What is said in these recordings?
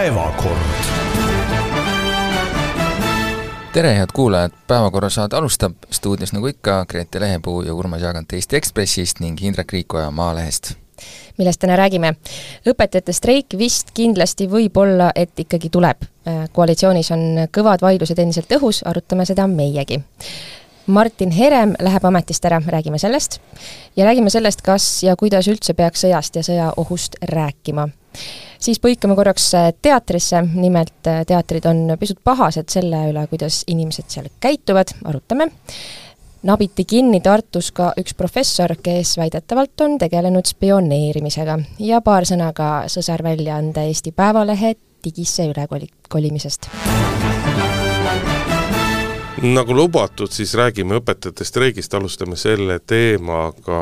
päevakord. tere, head kuulajad, Päevakorra saade alustab stuudios nagu ikka Grete Lehepuu ja Urmas Jaagant Eesti Ekspressist ning Indrek Riikoja Maalehest millest täna räägime. õpetajate streik vist kindlasti võib-olla, et ikkagi tuleb. koalitsioonis on kõvad vaidlused endiselt õhus, arutame seda meiegi. Martin Herem läheb ametist ära, räägime sellest. ja räägime sellest, kas ja kuidas üldse peaks sõjast ja sõjaohust rääkima. siis põikame korraks teatrisse, nimelt teatrid on pisut pahased selle üle, kuidas inimesed seal käituvad, arutame nabiti kinni Tartus ka üks professor, kes väidetavalt on tegelenud spioneerimisega ja paar sõna ka sõsarväljaande Eesti Päevalehe digisse ülekolimisest. Nagu lubatud, siis räägime õpetajate streigist, alustame selle teemaga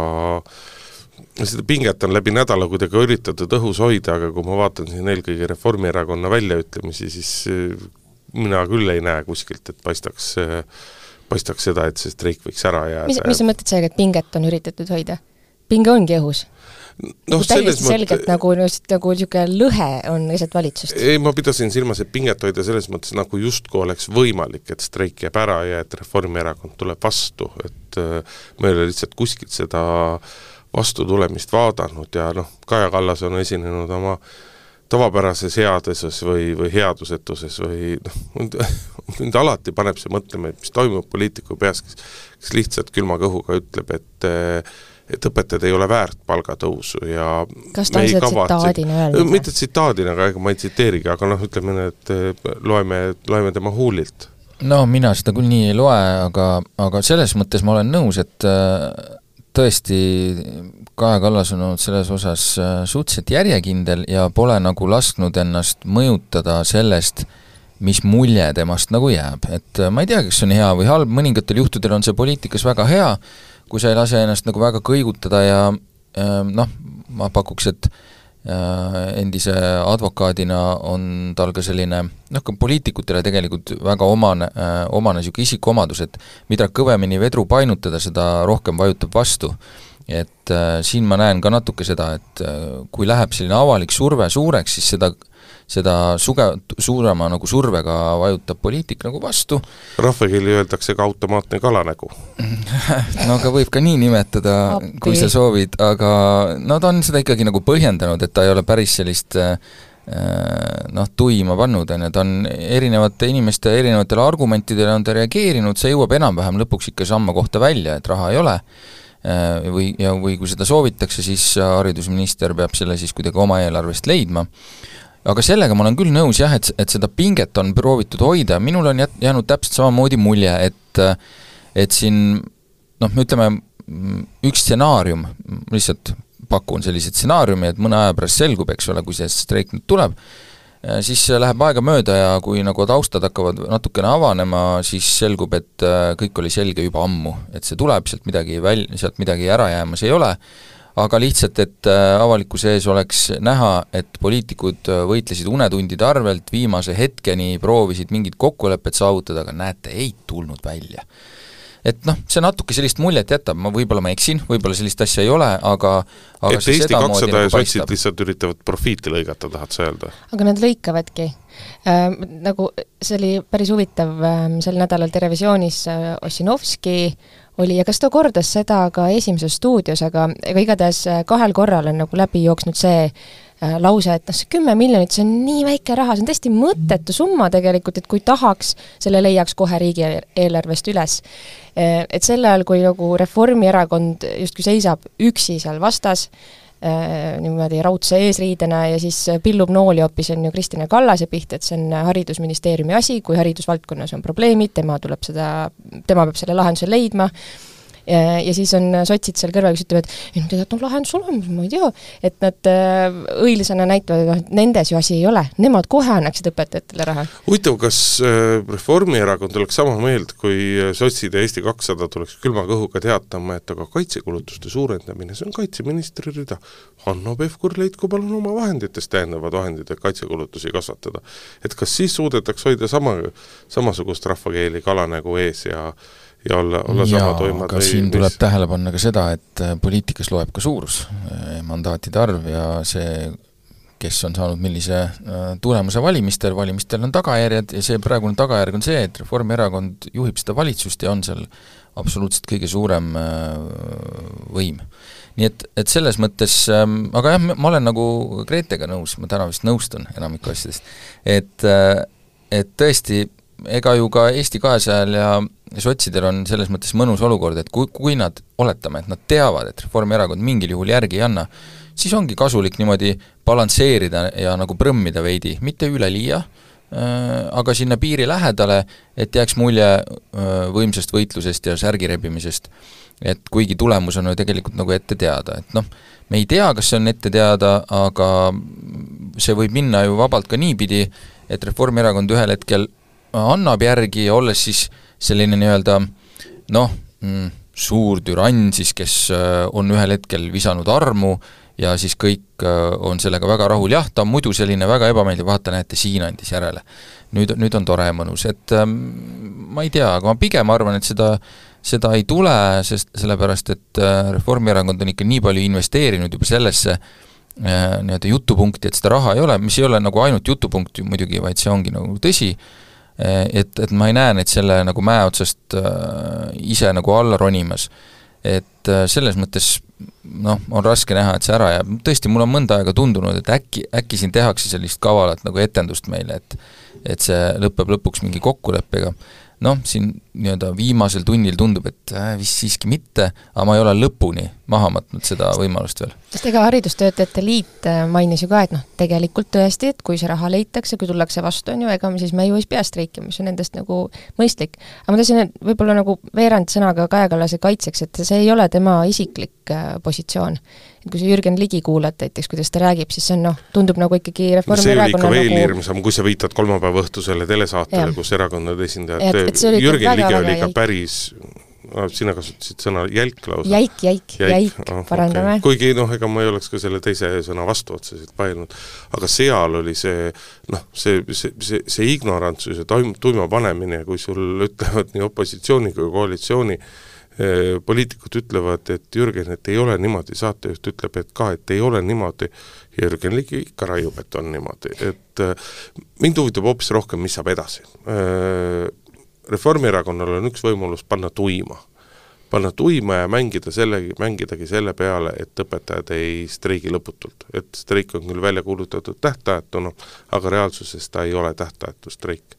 seda pinget on läbi nädala kuidagi üritatud õhus hoida, aga kui ma vaatan siin eelkõige Reformierakonna väljaütlemisi, siis mina küll ei näe kuskilt, et paistaks äh, paistaks seda, et see streik võiks ära jääda. mis, mis sa mõtled sellega, et pinget on üritatud hoida? pinge ongi õhus noh, nagu täiesti selgelt nagu, nagu niisugune lõhe on keset valitsust. ei, ma pidasin silmas, et pinget hoida selles mõttes nagu justkui oleks võimalik, et streik jääb ära ja et Reformierakond tuleb vastu, et äh, me ei ole lihtsalt kuskilt seda vastutulemist vaadanud ja noh, Kaja Kallas on esinenud oma tavapärases headuses või, või headusetuses või noh, mind alati paneb see mõtlema, et mis toimub poliitiku peas, kes kes lihtsalt külma kõhuga ütleb, et et õpetajad ei ole väärt palgatõusu ja kas ta on seda tsitaadina öelnud? mitte tsitaadina, aga ega ma ei tsiteerigi, aga noh, ütleme nii, et eh, loeme, loeme tema huulilt. no mina seda küll nii ei loe, aga, aga selles mõttes ma olen nõus, et eh, tõesti Kaja Kallas on olnud selles osas suhteliselt järjekindel ja pole nagu lasknud ennast mõjutada sellest, mis mulje temast nagu jääb, et äh, ma ei tea, kas see on hea või halb, mõningatel juhtudel on see poliitikas väga hea, kui sa ei lase ennast nagu väga kõigutada ja äh, noh, ma pakuks, et äh, endise advokaadina on tal ka selline noh, ka poliitikutele tegelikult väga omane, omane niisugune isikuomadus, et mida kõvemini vedru painutada, seda rohkem vajutab vastu. et äh, siin ma näen ka natuke seda, et äh, kui läheb selline avalik surve suureks, siis seda seda suge-, suurema nagu survega vajutab poliitik nagu vastu. rahvakeeli öeldakse ka automaatne kalanägu. No aga võib ka nii nimetada, kui sa soovid, aga no ta on seda ikkagi nagu põhjendanud, et ta ei ole päris sellist äh, noh, tuima pannud, on ju, ta on erinevate inimeste erinevatele argumentidele on ta reageerinud, see jõuab enam-vähem lõpuks ikka samma kohta välja, et raha ei ole. Äh, või, ja, või kui seda soovitakse, siis haridusminister peab selle siis kuidagi oma eelarvest leidma aga sellega ma olen küll nõus jah, et, et seda pinget on proovitud hoida, minul on jät-, jäänud täpselt samamoodi mulje, et et siin noh, ütleme, üks stsenaarium, lihtsalt pakun sellise stsenaariumi, et mõne aja pärast selgub, eks ole, kui see streik nüüd tuleb, siis läheb aega mööda ja kui nagu taustad hakkavad natukene avanema, siis selgub, et kõik oli selge juba ammu, et see tuleb, sealt midagi väl-, sealt midagi ära jäämas ei ole, aga lihtsalt, et äh, avalikkuse ees oleks näha, et poliitikud äh, võitlesid unetundide arvelt, viimase hetkeni proovisid mingit kokkulepet saavutada, aga näete, ei tulnud välja et noh, see natuke sellist muljet jätab, ma võib-olla ma eksin, võib-olla sellist asja ei ole, aga aga et Eesti kakssada nagu ja sotsid lihtsalt üritavad profiiti lõigata, tahad sa öelda? aga nad lõikavadki äh,. Nagu see oli päris huvitav äh,, sel nädalal Terevisioonis äh, Ossinovski oli ja kas ta kordas seda ka Esimeses stuudios, aga ega igatahes äh, kahel korral on nagu läbi jooksnud see äh, lause, et noh, see kümme miljonit, see on nii väike raha, see on täiesti mõttetu summa tegelikult, et kui tahaks, selle leiaks kohe riigieelarvest üles. Äh, et sel ajal, kui nagu Reformierakond justkui seisab üksi seal vastas, niimoodi raudse eesriidena ja siis pillub nooli hoopis, on ju, Kristina Kallase pihta, et see on Haridusministeeriumi asi, kui haridusvaldkonnas on probleemid, tema tuleb seda, tema peab selle lahenduse leidma, ja siis on sotsid seal kõrval, kes ütlevad, ei no tegelikult on lahendus olemas, ma ei tea, et nad äh, õilisena näitavad, noh, et nendes ju asi ei ole, nemad kohe annaksid õpetajatele raha. huvitav, kas äh, Reformierakond oleks sama meelt, kui äh, sotsid ja Eesti kakssada tuleks külma kõhuga teatama, et aga kaitsekulutuste suurendamine, see on kaitseministri rida. Hanno Pevkur, leidku palun oma vahenditest täiendavad vahendid, et kaitsekulutusi kasvatada. et kas siis suudetakse hoida sama, samasugust rahvakeeli kala nägu ees ja ja olla, olla sama toimad aga siin mis... tuleb tähele panna ka seda, et äh, poliitikas loeb ka suurus, äh, mandaatide arv ja see kes on saanud millise äh, tulemuse valimistel, valimistel on tagajärjed ja see praegune tagajärg on see, et Reformierakond juhib seda valitsust ja on seal absoluutselt kõige suurem võim. nii et, et selles mõttes ähm,, aga jah, ma olen nagu Gretega nõus, ma täna vist nõustun enamiku asjadest, et et tõesti, ega ju ka Eesti kahesajal ja sotsidel on selles mõttes mõnus olukord, et kui, kui nad, oletame, et nad teavad, et Reformierakond mingil juhul järgi ei anna, siis ongi kasulik niimoodi balansseerida ja nagu prõmmida veidi, mitte üleliia, äh, aga sinna piiri lähedale, et jääks mulje äh, võimsast võitlusest ja särgi rebimisest. et kuigi tulemus on ju tegelikult nagu ette teada, et noh, me ei tea, kas see on ette teada, aga see võib minna ju vabalt ka niipidi, et Reformierakond ühel hetkel annab järgi, olles siis selline nii-öelda noh, mm, suur türann siis, kes äh, on ühel hetkel visanud armu ja siis kõik äh, on sellega väga rahul, jah, ta on muidu selline väga ebameeldiv, vaata näete, siin andis järele. nüüd, nüüd on tore ja mõnus, et ähm, ma ei tea, aga ma pigem arvan, et seda seda ei tule, sest sellepärast, et äh, Reformierakond on ikka nii palju investeerinud juba sellesse nii-öelda jutupunkti, et seda raha ei ole, mis ei ole nagu ainult jutupunkt ju muidugi, vaid see ongi nagu tõsi, et, et ma ei näe neid selle nagu mäe otsast äh, ise nagu alla ronimas. et äh, selles mõttes noh, on raske näha, et see ära jääb, tõesti, mul on mõnda aega tundunud, et äkki, äkki siin tehakse sellist kavalat nagu etendust meile, et et see lõpeb lõpuks mingi kokkuleppega noh, siin nii-öelda viimasel tunnil tundub, et äh, vist siiski mitte, aga ma ei ole lõpuni maha matnud seda võimalust veel. sest ega Haridustöötajate Liit äh, mainis ju ka, et noh, tegelikult tõesti, et kui see raha leitakse, kui tullakse vastu, on ju, ega me siis me ju ei pea streikima, mis on nendest nagu mõistlik. aga ma tahtsin võib-olla nagu veerand sõnaga Kaja Kallase kaitseks, et see ei ole tema isiklik äh, positsioon kui sa Jürgen Ligi kuulad näiteks, kuidas ta räägib, siis see on noh, tundub nagu ikkagi Reformierakonna no, see oli ikka veel nagu... hirmsam, kui sa viitad kolmapäeva õhtusele telesaatele, kus erakondade esindajad, Jürgen Ligi oli ikka päris sina kasutasid sõna jälk lausa. jäik, jäik, jäik, jäik, parandame. Okay.. kuigi noh, ega ma ei oleks ka selle teise sõna vastu otseselt vaielnud, aga seal oli see noh, see, see, see, see ignorantsus ja toim-, tuima panemine, kui sul ütlevad nii opositsiooni kui koalitsiooni Äh, poliitikud ütlevad, et Jürgen, et ei ole niimoodi, saatejuht ütleb, et ka, et ei ole niimoodi, Jürgen Ligi ikka raiub, et on niimoodi, et äh, mind huvitab hoopis rohkem, mis saab edasi. Äh, Reformierakonnal on üks võimalus panna tuima. panna tuima ja mängida selle, mängidagi selle peale, et õpetajad ei streigi lõputult. et streik on küll välja kuulutatud tähtajatuna, aga reaalsuses ta ei ole tähtajatu streik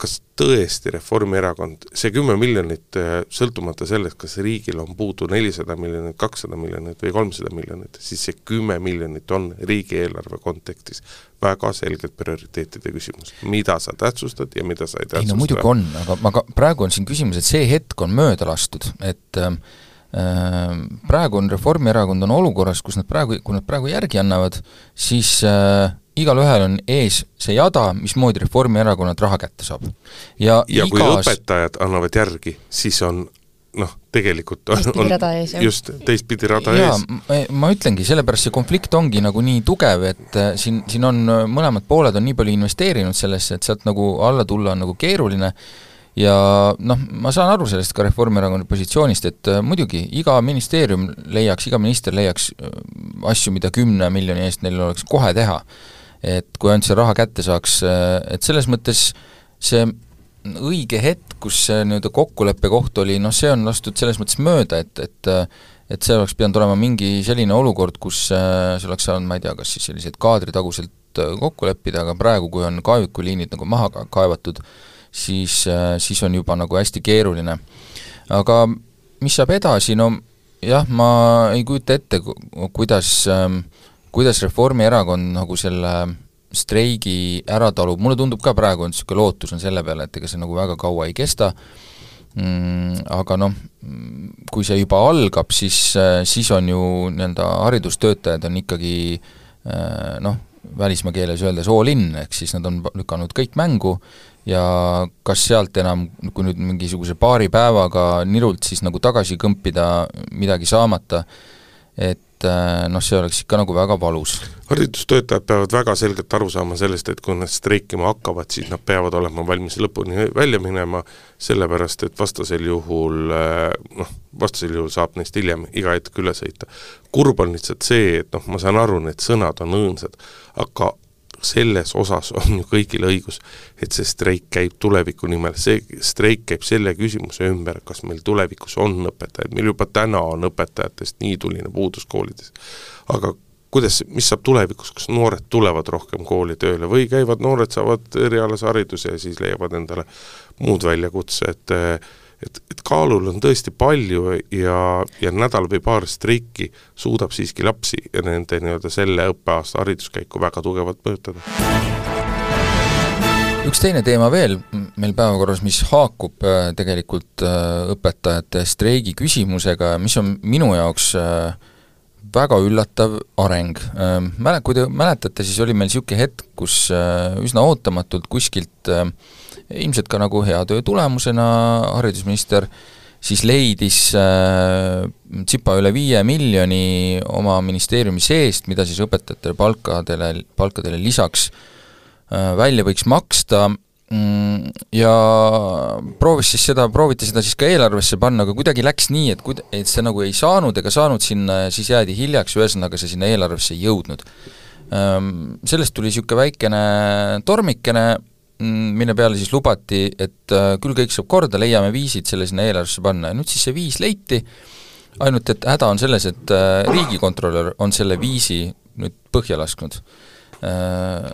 kas tõesti Reformierakond, see kümme miljonit, äh, sõltumata sellest, kas riigil on puudu nelisada miljonit, kakssada miljonit või kolmsada miljonit, siis see kümme miljonit on riigieelarve kontekstis väga selgelt prioriteetide küsimus. mida sa tähtsustad ja mida sa ei tähtsusta. ei no muidugi on, aga ma ka, praegu on siin küsimus, et see hetk on mööda lastud, et äh, praegu on Reformierakond on olukorras, kus nad praegu, kui nad praegu järgi annavad, siis äh, igalühel on ees see jada, mismoodi Reformierakonnalt raha kätte saab. ja, ja igas... kui õpetajad annavad järgi, siis on noh, tegelikult on, on ees, just, teistpidi rada ja, ees. ma ütlengi, sellepärast see konflikt ongi nagu nii tugev, et äh, siin, siin on äh, mõlemad pooled on nii palju investeerinud sellesse, et sealt nagu alla tulla on nagu keeruline ja noh, ma saan aru sellest ka Reformierakonna positsioonist, et äh, muidugi iga ministeerium leiaks, iga minister leiaks asju, mida kümne miljoni eest neil oleks kohe teha et kui ainult see raha kätte saaks, et selles mõttes see õige hetk, kus see nii-öelda kokkuleppe koht oli, noh see on lastud selles mõttes mööda, et, et et see oleks pidanud olema mingi selline olukord, kus see oleks saanud, ma ei tea, kas siis sellised kaadritaguselt kokku leppida, aga praegu, kui on kaevikuliinid nagu maha kaevatud, siis, siis on juba nagu hästi keeruline. aga mis saab edasi, no jah, ma ei kujuta ette, kuidas äh, kuidas Reformierakond nagu selle streigi ära talub, mulle tundub ka praegu, et niisugune lootus on selle peale, et ega see nagu väga kaua ei kesta. Mm,, aga noh, kui see juba algab, siis, siis on ju nii-öelda haridustöötajad on ikkagi noh, välismaa keeles öeldes all in, ehk siis nad on lükanud kõik mängu ja kas sealt enam, kui nüüd mingisuguse paari päevaga nirult siis nagu tagasi kõmpida midagi saamata, et et äh, noh, see oleks ikka nagu väga valus. haridustöötajad peavad väga selgelt aru saama sellest, et kui nad streikima hakkavad, siis nad peavad olema valmis lõpuni välja minema, sellepärast et vastasel juhul äh, noh, vastasel juhul saab neist hiljem iga hetk üle sõita. kurb on lihtsalt see, et noh, ma saan aru, need sõnad on õõnsad, aga selles osas on ju kõigil õigus, et see streik käib tuleviku nimel, see streik käib selle küsimuse ümber, kas meil tulevikus on õpetajaid, meil juba täna on õpetajatest nii tuline puudus koolides. aga kuidas, mis saab tulevikus, kas noored tulevad rohkem kooli tööle või käivad noored, saavad erialase hariduse ja siis leiavad endale muud väljakutsed äh,, et, et kaalul on tõesti palju ja, ja nädal või paar streiki suudab siiski lapsi ja nende nii-öelda selle õppeaasta hariduskäiku väga tugevalt mõjutada. üks teine teema veel meil päevakorras, mis haakub äh, tegelikult äh, õpetajate streigi küsimusega, mis on minu jaoks äh, väga üllatav areng. Mäle-, kui te mäletate, siis oli meil niisugune hetk, kus üsna ootamatult kuskilt äh, ilmselt ka nagu hea töö tulemusena haridusminister siis leidis äh, tsipa üle viie miljoni oma ministeeriumi seest, mida siis õpetajatele palkadele, palkadele lisaks äh, välja võiks maksta ja proovis siis seda, prooviti seda siis ka eelarvesse panna, aga kuidagi läks nii, et kud-, et see nagu ei saanud ega saanud sinna ja siis jäädi hiljaks, ühesõnaga see sinna eelarvesse ei jõudnud. Ähm, sellest tuli niisugune väikene tormikene, Mm, mille peale siis lubati, et äh, küll kõik saab korda, leiame viisid selle sinna eelarvesse panna ja nüüd siis see viis leiti, ainult et häda on selles, et äh, riigikontrolör on selle viisi nüüd põhja lasknud. Äh,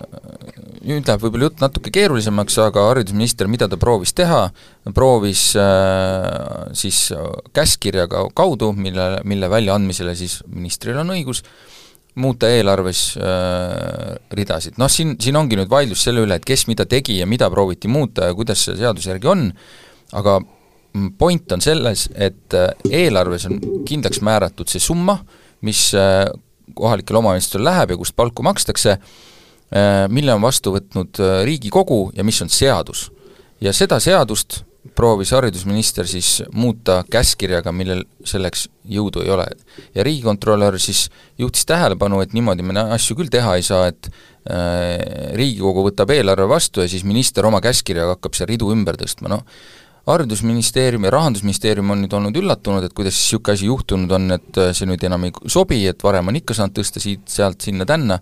nüüd läheb võib-olla jutt natuke keerulisemaks, aga haridusminister, mida ta proovis teha, proovis siis käskkirjaga kaudu, mille, mille väljaandmisele siis ministril on õigus, muuta eelarves äh, ridasid, noh siin, siin ongi nüüd vaidlus selle üle, et kes mida tegi ja mida prooviti muuta ja kuidas see seaduse järgi on, aga point on selles, et äh, eelarves on kindlaks määratud see summa, mis kohalikele omavalitsustele läheb ja kust palku makstakse äh,, mille on vastu võtnud äh, Riigikogu ja mis on seadus. ja seda seadust proovis haridusminister siis muuta käskkirjaga, millel selleks jõudu ei ole. ja riigikontrolör siis juhtis tähelepanu, et niimoodi me asju küll teha ei saa, et äh, Riigikogu võtab eelarve vastu ja siis minister oma käskkirjaga hakkab seal ridu ümber tõstma, noh haridusministeerium ja Rahandusministeerium on nüüd olnud üllatunud, et kuidas niisugune asi juhtunud on, et äh, see nüüd enam ei sobi, et varem on ikka saanud tõsta siit-sealt sinna-tänna,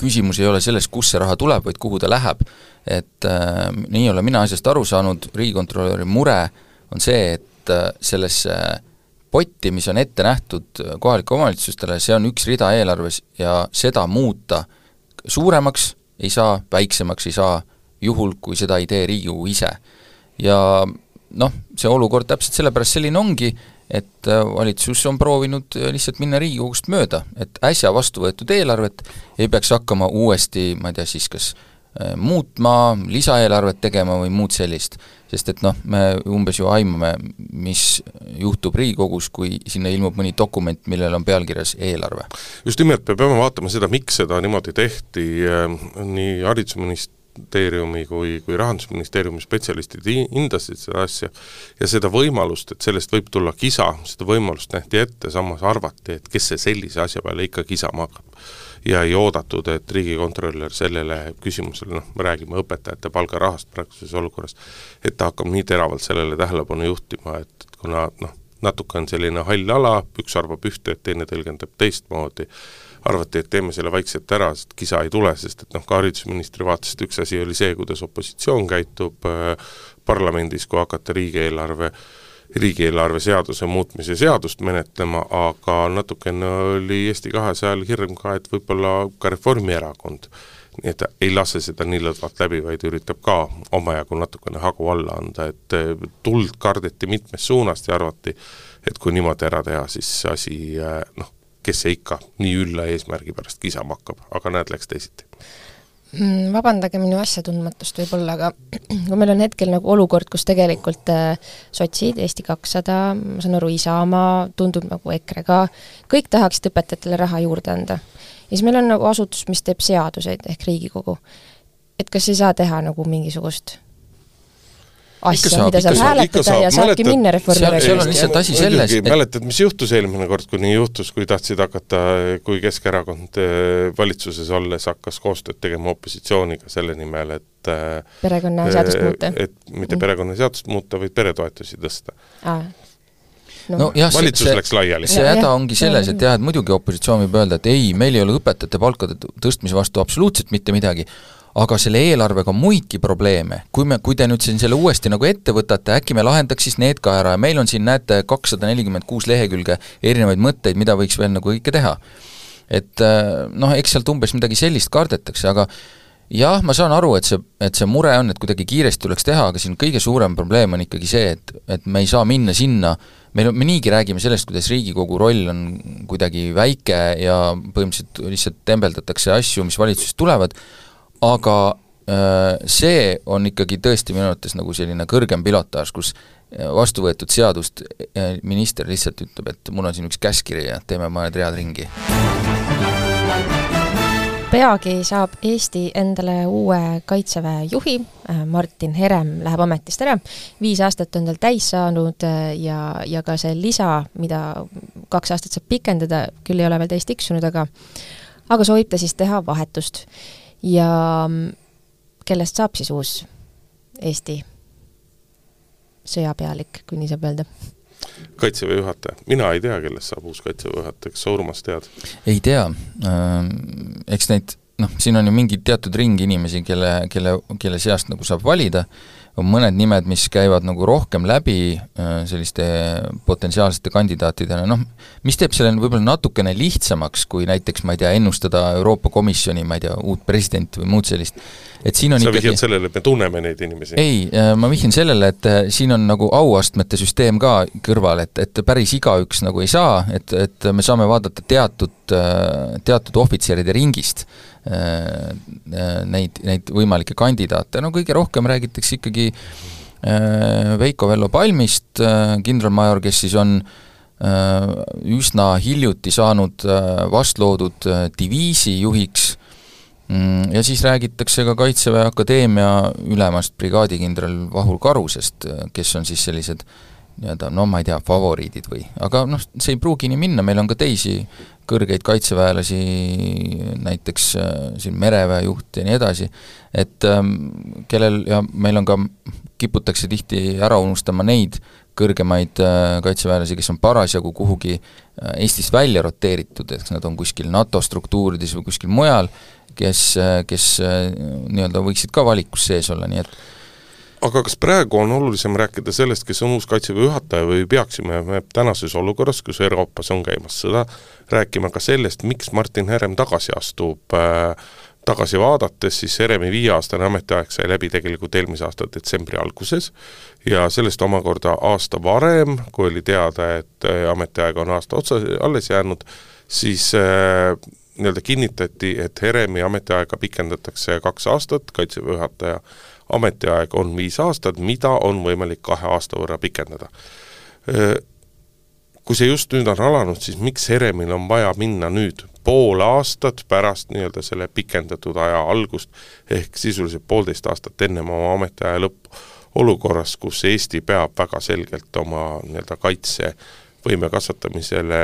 küsimus ei ole selles, kust see raha tuleb, vaid kuhu ta läheb. Et äh, nii olen mina asjast aru saanud, riigikontrolöri mure on see, et äh, sellesse potti, mis on ette nähtud kohalikele omavalitsustele, see on üks rida eelarves ja seda muuta suuremaks ei saa, väiksemaks ei saa, juhul kui seda ei tee Riigikogu ise. Ja noh, see olukord täpselt sellepärast selline ongi, et äh, valitsus on proovinud lihtsalt minna Riigikogust mööda, et äsja vastu võetud eelarvet ei peaks hakkama uuesti, ma ei tea siis, kas Äh, muutma, lisaeelarvet tegema või muud sellist. sest et noh, me umbes ju aimame, mis juhtub Riigikogus, kui sinna ilmub mõni dokument, millel on pealkirjas eelarve. just nimelt, me peame vaatama seda, miks seda niimoodi tehti, äh, nii haridusministeeriumi kui, kui Rahandusministeeriumi spetsialistid hindasid seda asja ja seda võimalust, et sellest võib tulla kisa, seda võimalust nähti ette, samas arvati, et kes see sellise asja peale ikka kisama hakkab. Ja ei oodatud, et riigikontrolör sellele küsimusele, noh, me räägime õpetajate palgarahast praeguses olukorras, et ta hakkab nii teravalt sellele tähelepanu juhtima, et kuna noh, natuke on selline hall ala, üks arvab ühte, teine tõlgendab teistmoodi, arvati, et teeme selle vaikselt ära, sest kisa ei tule, sest et noh, ka haridusministri vaatest üks asi oli see, kuidas opositsioon käitub äh, parlamendis, kui hakata riigieelarve äh, riigieelarve seaduse muutmise seadust menetlema, aga natukene oli Eesti kahesajal hirm ka, et võib-olla ka Reformierakond nii et ta ei lase seda nii lõdvalt läbi, vaid üritab ka omajagu natukene hagu alla anda, et eh, tuld kardeti mitmest suunast ja arvati, et kui niimoodi ära teha, siis asi eh, noh, kes see ikka nii ülla eesmärgi pärast kisama hakkab, aga näed, läks teisiti Mm, vabandage minu asjatundmatust võib-olla, aga kui meil on hetkel nagu olukord, kus tegelikult äh, sotsid, Eesti kakssada, ma saan aru, Isamaa, tundub nagu EKRE ka, kõik tahaksid õpetajatele raha juurde anda. ja siis meil on nagu asutus, mis teeb seaduseid, ehk Riigikogu. et kas ei saa teha nagu mingisugust asja, saab, mida saab hääletada ja saabki Mäletad, minna seal- seal on Reformierakonna lihtsalt asi selles, et- mäletad, mis juhtus eelmine kord, kui nii juhtus, kui tahtsid hakata, kui Keskerakond eh, valitsuses olles hakkas koostööd tegema opositsiooniga selle nimel, et eh, perekonnaseadust muuta? et mitte perekonnaseadust muuta, vaid peretoetusi tõsta. no, no jah, see, valitsus see, läks laiali. see häda ongi selles, et jah, et muidugi opositsioon võib öelda, et ei, meil ei ole õpetajate palkade tõstmise vastu absoluutselt mitte midagi, aga selle eelarvega on muidki probleeme. kui me, kui te nüüd siin selle uuesti nagu ette võtate, äkki me lahendaks siis need ka ära ja meil on siin, näete, kakssada nelikümmend kuus lehekülge erinevaid mõtteid, mida võiks veel nagu kõike teha. et äh, noh, eks sealt umbes midagi sellist kardetakse, aga jah, ma saan aru, et see, et see mure on, et kuidagi kiiresti tuleks teha, aga siin kõige suurem probleem on ikkagi see, et, et me ei saa minna sinna, meil on, me niigi räägime sellest, kuidas Riigikogu roll on kuidagi väike ja põhimõtteliselt lihtsalt tembeldatakse asju, mis valitsusest tulevad, aga äh, see on ikkagi tõesti minu arvates nagu selline kõrgem pilotaaž, kus äh, vastu võetud seadust äh, minister lihtsalt ütleb, et mul on siin üks käskkiri ja teeme mõned read ringi. peagi saab Eesti endale uue kaitseväe juhi, Martin Herem läheb ametist ära, viis aastat on tal täis saanud ja, ja ka see lisa, mida kaks aastat saab pikendada, küll ei ole veel täis tiksunud, aga aga soovib ta siis teha vahetust. Ja mm, kellest saab siis uus Eesti sõjapealik, kui nii saab öelda? kaitseväe juhataja, mina ei tea, kellest saab uus kaitseväe juhataja, kas sa, Urmas, tead? ei tea, eks neid noh, siin on ju mingi teatud ring inimesi, kelle, kelle, kelle seast nagu saab valida, on mõned nimed, mis käivad nagu rohkem läbi äh, selliste potentsiaalsete kandidaatidena, noh, mis teeb selle võib-olla natukene lihtsamaks, kui näiteks ma ei tea, ennustada Euroopa Komisjoni, ma ei tea, uut presidenti või muud sellist. et siin on sa ikkagi vihjad sellele, et me tunneme neid inimesi? ei, ma vihjan sellele, et äh, siin on nagu auastmete süsteem ka kõrval, et, et päris igaüks nagu ei saa, et, et me saame vaadata teatud, teatud ohvitseride ringist neid, neid võimalikke kandidaate, no kõige rohkem räägitakse ikkagi Veiko Vello Palmist, kindralmajor, kes siis on üsna hiljuti saanud vastloodud diviisi juhiks. Mm, ja siis räägitakse ka Kaitseväe Akadeemia ülemast brigaadikindral Vahur Karusest, kes on siis sellised nii-öelda no ma ei tea, favoriidid või, aga noh, see ei pruugi nii minna, meil on ka teisi kõrgeid kaitseväelasi, näiteks äh, siin mereväe juht ja nii edasi, et ähm, kellel ja meil on ka, kiputakse tihti ära unustama neid kõrgemaid äh, kaitseväelasi, kes on parasjagu kuhugi äh, Eestist välja roteeritud, eks nad on kuskil NATO struktuurides või kuskil mujal, kes, kes nii-öelda võiksid ka valikus sees olla, nii et aga kas praegu on olulisem rääkida sellest, kes on uus Kaitseväe juhataja või peaksime me tänases olukorras, kus Euroopas on käimas sõda, rääkima ka sellest, miks Martin Herem tagasi astub äh, tagasi vaadates, siis Heremi viieaastane ametiaeg sai läbi tegelikult eelmise aasta detsembri alguses ja sellest omakorda aasta varem, kui oli teada, et äh, ametiaeg on aasta otsa alles jäänud, siis äh, nii-öelda kinnitati, et Heremi ametiaega pikendatakse kaks aastat, Kaitseväe juhataja ametiaeg on viis aastat, mida on võimalik kahe aasta võrra pikendada. Kui see just nüüd on alanud, siis miks Heremil on vaja minna nüüd pool aastat pärast nii-öelda selle pikendatud aja algust, ehk sisuliselt poolteist aastat ennem oma ametiaja lõppu, olukorras, kus Eesti peab väga selgelt oma nii-öelda kaitsevõime kasvatamisele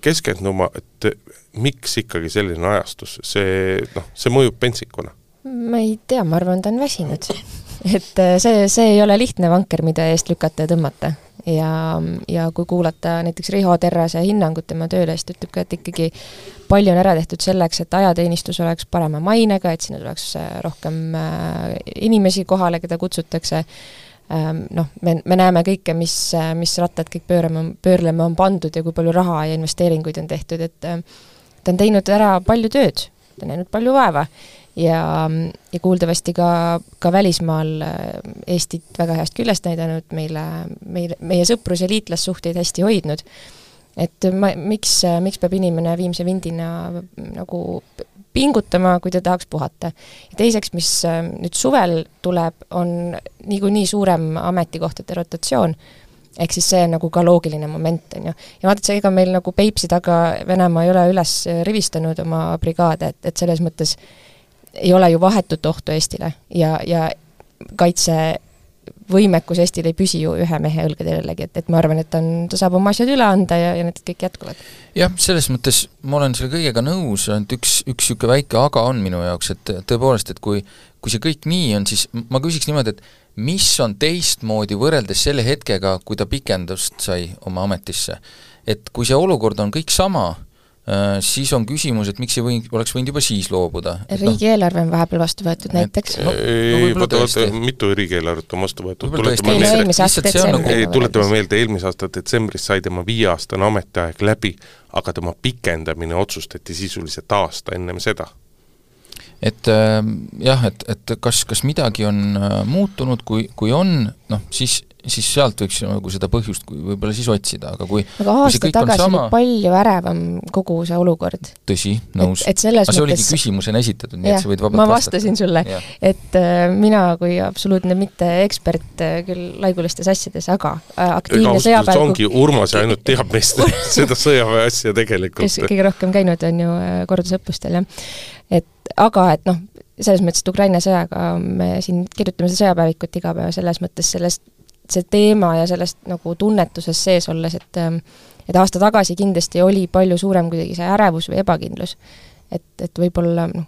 keskenduma, et miks ikkagi selline ajastus, see noh, see mõjub pentsikuna ma ei tea, ma arvan, ta on väsinud. et äh, see, see ei ole lihtne vanker, mida eest lükata ja tõmmata. ja, ja kui kuulata näiteks Riho Terrase hinnangut tema tööle, siis ta ütleb ka, et ikkagi palju on ära tehtud selleks, et ajateenistus oleks parema mainega, et sinna tuleks äh, rohkem äh, inimesi kohale, keda kutsutakse, ähm, noh, me, me näeme kõike, mis, mis rattad kõik pöörama, pöörlema on pandud ja kui palju raha ja investeeringuid on tehtud, et ta on teinud ära palju tööd, ta on näinud palju vaeva ja, ja kuuldavasti ka, ka välismaal äh, Eestit väga heast küljest näidanud, meile, meile, meie sõprus- ja liitlassuhteid hästi hoidnud. et ma, miks, miks peab inimene viimse vindina nagu pingutama, kui ta tahaks puhata. ja teiseks, mis äh, nüüd suvel tuleb, on niikuinii suurem ametikohtade rotatsioon, ehk siis see on nagu ka loogiline moment, on ju. ja vaata, see ega meil nagu Peipsi taga Venemaa ei ole üles rivistanud oma brigaade, et, et selles mõttes ei ole ju vahetut ohtu Eestile ja, ja kaitse võimekus Eestil ei püsi ju ühe mehe õlgadel jällegi, et, et ma arvan, et on, ta saab oma asjad üle anda ja, ja need kõik jätkuvad. jah, selles mõttes ma olen selle kõigega nõus, ainult üks, üks niisugune väike aga on minu jaoks, et tõepoolest, et kui kui see kõik nii on, siis ma küsiks niimoodi, et mis on teistmoodi võrreldes selle hetkega, kui ta pikendust sai oma ametisse? et kui see olukord on kõik sama, siis on küsimus, et miks ei või, oleks võinud juba siis loobuda. Noh. Riigieelarve on vahepeal vastu võetud näiteks. No, ei, vaata, vaata, mitu riigieelarvet on vastu võetud, tuletame meelde, nagu ei, tuletame meelde, eelmise aasta detsembris sai tema viieaastane ametiaeg läbi, aga tema pikendamine otsustati sisuliselt aasta ennem seda. Et äh, jah, et, et kas, kas midagi on äh, muutunud, kui, kui on, noh, siis siis sealt võiks nagu seda põhjust võib-olla siis otsida, aga kui aga aasta tagasi sama... oli palju ärevam kogu see olukord. tõsi, nõus. et, et selles aga see mõttes... oligi küsimusena esitatud, nii et sa võid vabalt ma vastasin vastata. sulle, et äh, mina kui absoluutne mitte ekspert äh, küll laigulistes asjades, aga äh, aktiivne sõjaväe ongi, Urmas ainult teab meist seda sõjaväe asja tegelikult. kes kõige rohkem käinud on ju äh, kordusõppustel, jah. et aga et noh, selles mõttes, et Ukraina sõjaga me siin kirjutame seda sõjapäevikut iga päev selles mõttes sellest see teema ja sellest nagu tunnetuses sees olles, et ähm, et aasta tagasi kindlasti oli palju suurem kuidagi see ärevus või ebakindlus. et, et võib-olla noh,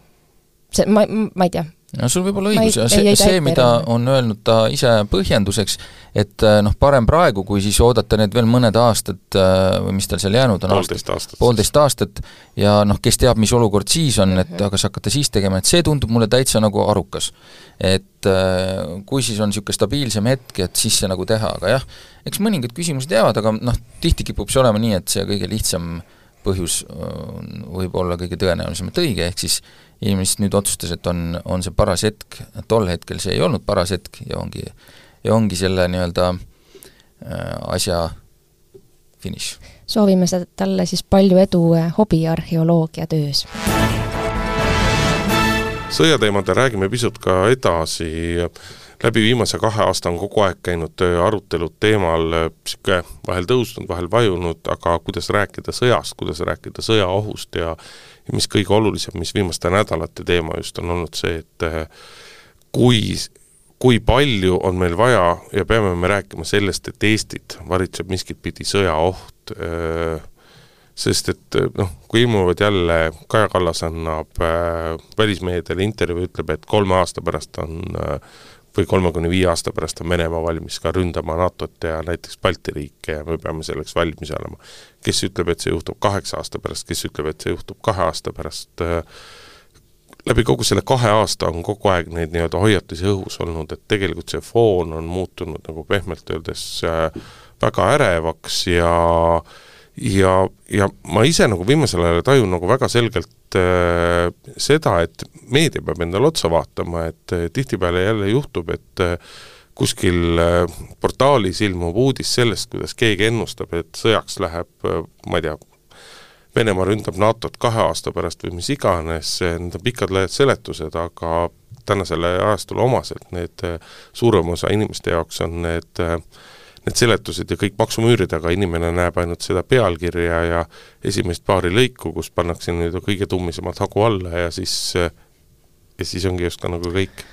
see, ma, ma ei tea, no sul võib olla õigus ja see, see, mida on öelnud ta ise põhjenduseks, et äh, noh, parem praegu, kui siis oodata need veel mõned aastad äh, või mis tal seal jäänud on, poolteist aastat, poolteist aastat, ja noh, kes teab, mis olukord siis on, et mhm. kas hakata siis tegema, et see tundub mulle täitsa nagu arukas. et äh, kui siis on niisugune stabiilsem hetk, et siis see nagu teha, aga jah, eks mõningad küsimused jäävad, aga noh, tihti kipub see olema nii, et see kõige lihtsam põhjus võib olla kõige tõenäolisemalt õige, ehk siis inimene nüüd otsustas, et on, on see paras hetk, tol hetkel see ei olnud paras hetk ja ongi, ja ongi selle nii-öelda äh, asja finiš. soovime talle siis palju edu äh, hobiarheoloogia töös. sõjateemadel räägime pisut ka edasi, läbi viimase kahe aasta on kogu aeg käinud arutelud teemal niisugune vahel tõusnud, vahel vajunud, aga kuidas rääkida sõjast, kuidas rääkida sõjaohust ja ja mis kõige olulisem, mis viimaste nädalate teema just on olnud see, et eh, kui, kui palju on meil vaja ja peame me rääkima sellest, et Eestit varitseb miskit pidi sõjaoht, eh, sest et eh, noh, kui ilmuvad jälle, Kaja Kallas annab äh, välismeediale intervjuu, ütleb, et kolme aasta pärast on äh, või kolme kuni viie aasta pärast on Venemaa valmis ka ründama NATO-t ja näiteks Balti riike ja me peame selleks valmis olema. kes ütleb, et see juhtub kaheksa aasta pärast, kes ütleb, et see juhtub kahe aasta pärast, äh, läbi kogu selle kahe aasta on kogu aeg neid nii-öelda hoiatusi õhus olnud, et tegelikult see foon on muutunud nagu pehmelt öeldes äh, väga ärevaks ja ja, ja ma ise nagu viimasel ajal tajun nagu väga selgelt seda, et meedia peab endale otsa vaatama, et äh, tihtipeale jälle juhtub, et äh, kuskil äh, portaalis ilmub uudis sellest, kuidas keegi ennustab, et sõjaks läheb äh,, ma ei tea, Venemaa ründab NATO-t kahe aasta pärast või mis iganes, need on pikad-laiad seletused, aga tänasele ajastule omaselt need äh, suurema osa inimeste jaoks on need äh, need seletused ja kõik maksumüüri taga, inimene näeb ainult seda pealkirja ja esimest paari lõiku, kus pannakse nii-öelda kõige tummisemad hagu alla ja siis, ja siis ongi just ka nagu kõik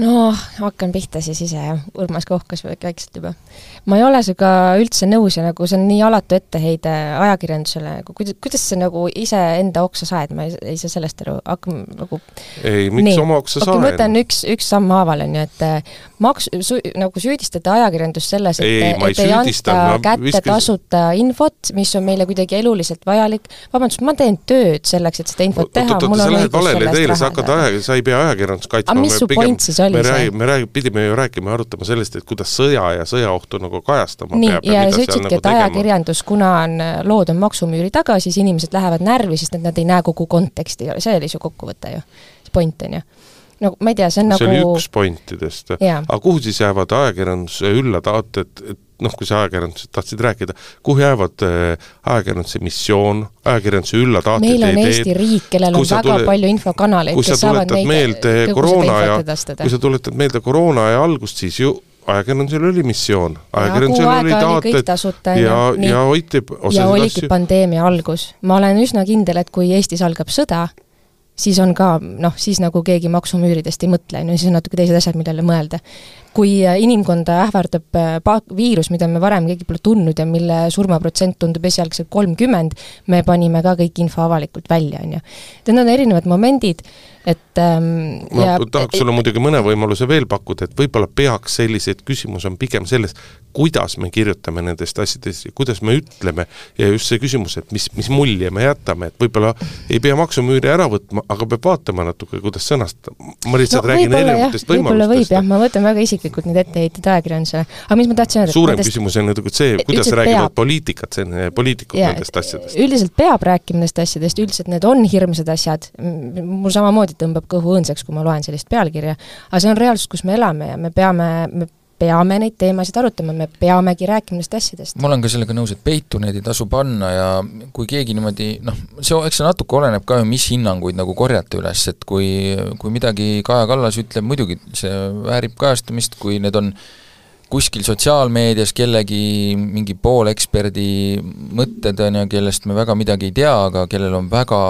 no hakkan pihta siis ise, jah, Urmas kohkas väikselt juba. ma ei ole sinuga üldse nõus ja nagu see on nii alatu etteheide ajakirjandusele, nagu kuidas, kuidas sa nagu iseenda oksa saed, ma ei, ei saa sellest aru, hakkame nagu ei, miks nii. oma oksa saen? ma võtan üks, üks samm haaval, on ju, et maks-, nagu süüdistada ajakirjandust selles, et, et ei, ei anta kätte viskas... tasuta infot, mis on meile kuidagi eluliselt vajalik, vabandust, ma teen tööd selleks, et seda infot teha, mul on õigus sellest teele, sa hakkad aja, sa ei pea ajakirjandust kaitsma. aga mis su point siis oli me räägime, me räägime, pidime ju rääkima ja arutama sellest, et kuidas sõja ja sõjaohtu nagu kajastama nii, peab ja, ja sa ütlesidki, nagu et ajakirjandus, kuna on, lood on maksumüüri taga, siis inimesed lähevad närvi, sest et nad ei näe kogu konteksti, see oli su kokkuvõte ju, see point on ju no ma ei tea, see on see nagu see oli üks pointidest. aga kuhu siis jäävad ajakirjanduse üllad, et, noh, kui sa ajakirjandusest tahtsid rääkida, kuhu jäävad äh, ajakirjanduse missioon, ajakirjanduse üllataated, meil on ideed, Eesti riik, kellel on väga tule, palju infokanaleid, kes saavad neid koroona ja, kui sa tuletad meelde koroona aja algust, siis ju ajakirjandusel oli missioon, ajakirjandusel oli taated ja, ja hoiti ja oligi asju. pandeemia algus. ma olen üsna kindel, et kui Eestis algab sõda, siis on ka noh, siis nagu keegi maksumüüridest ei mõtle, on ju, siis on natuke teised asjad, millele mõelda. kui äh, inimkonda ähvardab äh, pa-, viirus, mida me varem keegi pole tundnud ja mille surmaprotsent tundub esialgselt kolmkümmend, me panime ka kõik info avalikult välja, on ju. Need on erinevad momendid et ähm, ma ja, tahaks sulle muidugi mõne võimaluse veel pakkuda, et võib-olla peaks selliseid, küsimus on pigem selles, kuidas me kirjutame nendest asjadest ja kuidas me ütleme ja just see küsimus, et mis, mis mulje me jätame, et võib-olla ei pea maksumüüri ära võtma, aga peab vaatama natuke, kuidas sõnastada. ma lihtsalt no, räägin erinevatest võimalustest. võib jah, ma võtan väga isiklikult neid etteheited ajakirjandusele, aga mis ma tahtsin öelda suurem nendest... küsimus on tegelikult see, kuidas räägivad peab... poliitikat, poliitikud ja, nendest asjadest? üldiselt peab rääkima nendest asjadest, üldiselt need on hirmsad asjad, mul samamoodi tõmbab kõhu õõnsaks, kui ma loen sellist pealkirja, aga see on reaalsus, kus me elame ja me peame, me peame neid teemasid arutama, me peamegi rääkima nendest asjadest. ma olen ka sellega nõus, et peitu neid ei tasu panna ja kui keegi niimoodi noh, see, eks see natuke oleneb ka ju, mis hinnanguid nagu korjata üles, et kui, kui midagi Kaja Kallas ütleb, muidugi see väärib kajastamist, kui need on kuskil sotsiaalmeedias kellegi mingi pooleksperdi mõtted, on ju, kellest me väga midagi ei tea, aga kellel on väga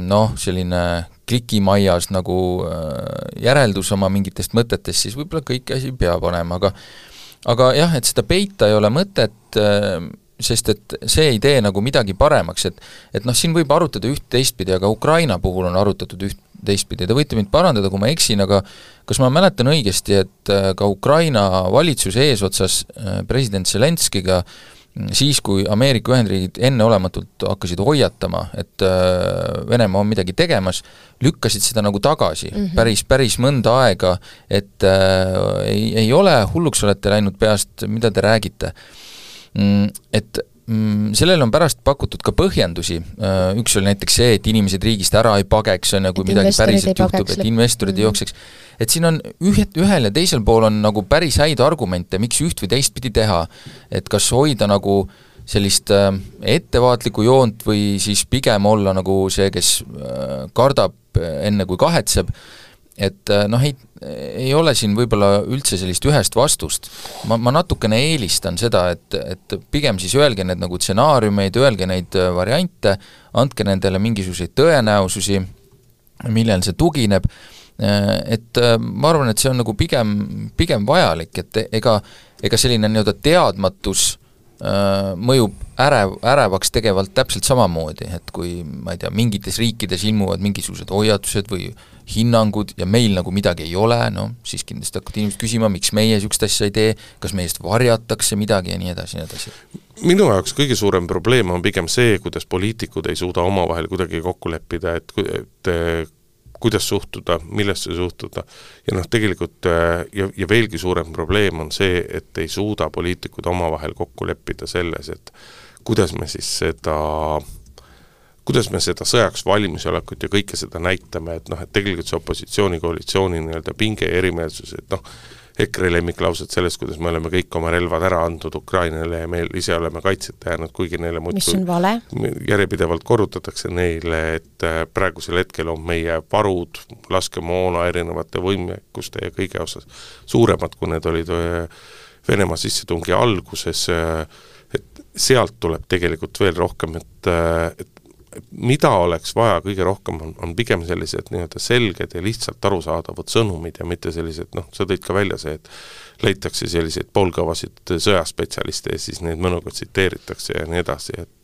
noh, selline klikimaias nagu äh, järeldus oma mingitest mõtetest, siis võib-olla kõiki asi ei pea panema, aga aga jah, et seda peita ei ole mõtet, äh, sest et see ei tee nagu midagi paremaks, et et noh, siin võib arutada üht-teistpidi, aga Ukraina puhul on arutatud üht-teistpidi, te võite mind parandada, kui ma eksin, aga kas ma mäletan õigesti, et äh, ka Ukraina valitsuse eesotsas president Zelenskiga äh, siis, kui Ameerika Ühendriigid enneolematult hakkasid hoiatama, et äh, Venemaa on midagi tegemas, lükkasid seda nagu tagasi mm -hmm. päris, päris mõnda aega, et äh, ei, ei ole, hulluks olete läinud peast, mida te räägite mm,. Et sellele on pärast pakutud ka põhjendusi, äh, üks oli näiteks see, et inimesed riigist ära ei pageks, on ju, kui et midagi päriselt juhtub, et investorid mm -hmm. ei jookseks. et siin on ühe, ühel ja teisel pool on nagu päris häid argumente, miks üht või teistpidi teha. et kas hoida nagu sellist äh, ettevaatlikku joont või siis pigem olla nagu see, kes äh, kardab enne, kui kahetseb et äh, noh, ei, ei ole siin võib-olla üldse sellist ühest vastust. ma, ma natukene eelistan seda, et, et pigem siis öelge need nagu stsenaariumeid, öelge neid äh, variante, andke nendele mingisuguseid tõenäosusi, millel see tugineb, äh, et ma arvan, et see on nagu pigem, pigem vajalik, et ega, ega selline nii-öelda teadmatus mõjub ärev, ärevaks tegevalt täpselt samamoodi, et kui ma ei tea, mingites riikides ilmuvad mingisugused hoiatused või hinnangud ja meil nagu midagi ei ole, noh, siis kindlasti hakkavad inimesed küsima, miks meie niisugust asja ei tee, kas meist varjatakse midagi ja nii edasi, nii edasi. minu jaoks kõige suurem probleem on pigem see, kuidas poliitikud ei suuda omavahel kuidagi kokku leppida, et, et kuidas suhtuda, millesse suhtuda ja noh, tegelikult ja, ja veelgi suurem probleem on see, et ei suuda poliitikud omavahel kokku leppida selles, et kuidas me siis seda äh, kuidas me seda sõjaks valmisolekut ja kõike seda näitame, et noh, et tegelikult see opositsiooni-koalitsiooni nii-öelda pinge ja erimeelsus, et noh, EKRE lemmiklaused sellest, kuidas me oleme kõik oma relvad ära andnud Ukrainale ja me ise oleme kaitseta jäänud, kuigi neile muudkui järjepidevalt korrutatakse neile, et äh, praegusel hetkel on meie varud laskemoona erinevate võimekuste ja kõige osas suuremad, kui need olid äh, Venemaa sissetungi alguses, äh, et sealt tuleb tegelikult veel rohkem, et, et mida oleks vaja kõige rohkem, on, on pigem sellised nii-öelda selged ja lihtsalt arusaadavad sõnumid ja mitte sellised, noh, sa tõid ka välja see, et leitakse selliseid poolkõvasid sõjaspetsialiste ja siis neid mõnuga tsiteeritakse ja nii edasi, et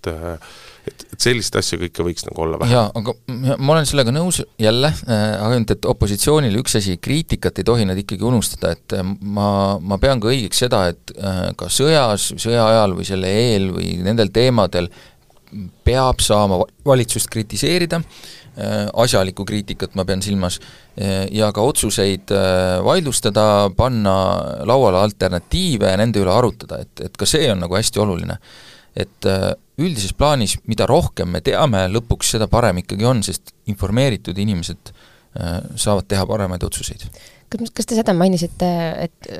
et, et sellist asja kõike võiks nagu olla vähem. jaa, aga ma olen sellega nõus jälle äh,, ainult et opositsioonil üks asi, kriitikat ei tohi nad ikkagi unustada, et äh, ma, ma pean ka õigeks seda, et äh, ka sõjas, sõja ajal või selle eel või nendel teemadel peab saama valitsust kritiseerida, äh, asjalikku kriitikat ma pean silmas, äh, ja ka otsuseid äh, vaidlustada, panna lauale alternatiive ja nende üle arutada, et, et ka see on nagu hästi oluline. et üldises plaanis, mida rohkem me teame, lõpuks seda parem ikkagi on, sest informeeritud inimesed saavad teha paremaid otsuseid kas, kas te seda mainisite, et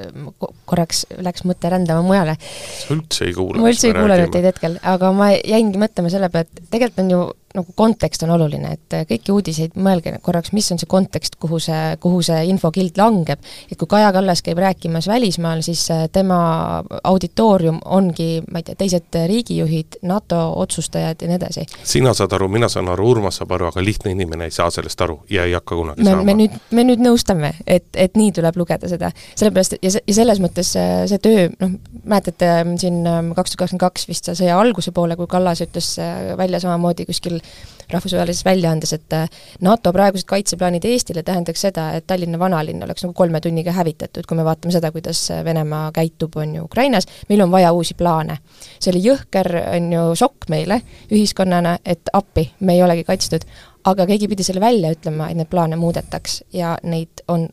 korraks läks mõte rändama mujale? sa üldse ei kuula? ma üldse ei kuulanud teid hetkel, aga ma jäingi mõtlema selle peale, et tegelikult on ju nagu kontekst on oluline, et kõiki uudiseid, mõelge korraks, mis on see kontekst, kuhu see, kuhu see infokild langeb. et kui Kaja Kallas käib rääkimas välismaal, siis äh, tema auditoorium ongi, ma ei tea, teised riigijuhid, NATO otsustajad ja nii edasi. sina saad aru, mina saan aru, Urmas saab aru, aga lihtne inimene ei saa sellest aru ja ei hakka kunagi me, saama. me nüüd, me nüüd nõustame, et, et nii tuleb lugeda seda. sellepärast, ja see, ja selles mõttes see, see töö, noh, mäletate siin ähm, kaks tuhat kakskümmend kaks vist sõja alguse poole, kui Kallas ütles äh, välja samamoodi kuskil rahvusvahelises väljaandes, et äh, NATO praegused kaitseplaanid Eestile tähendaks seda, et Tallinna vanalinn oleks nagu kolme tunniga hävitatud, kui me vaatame seda, kuidas äh, Venemaa käitub, on ju, Ukrainas, meil on vaja uusi plaane. see oli jõhker, on ju, šokk meile ühiskonnana, et appi, me ei olegi kaitstud, aga keegi pidi selle välja ütlema, et neid plaane muudetaks ja neid on,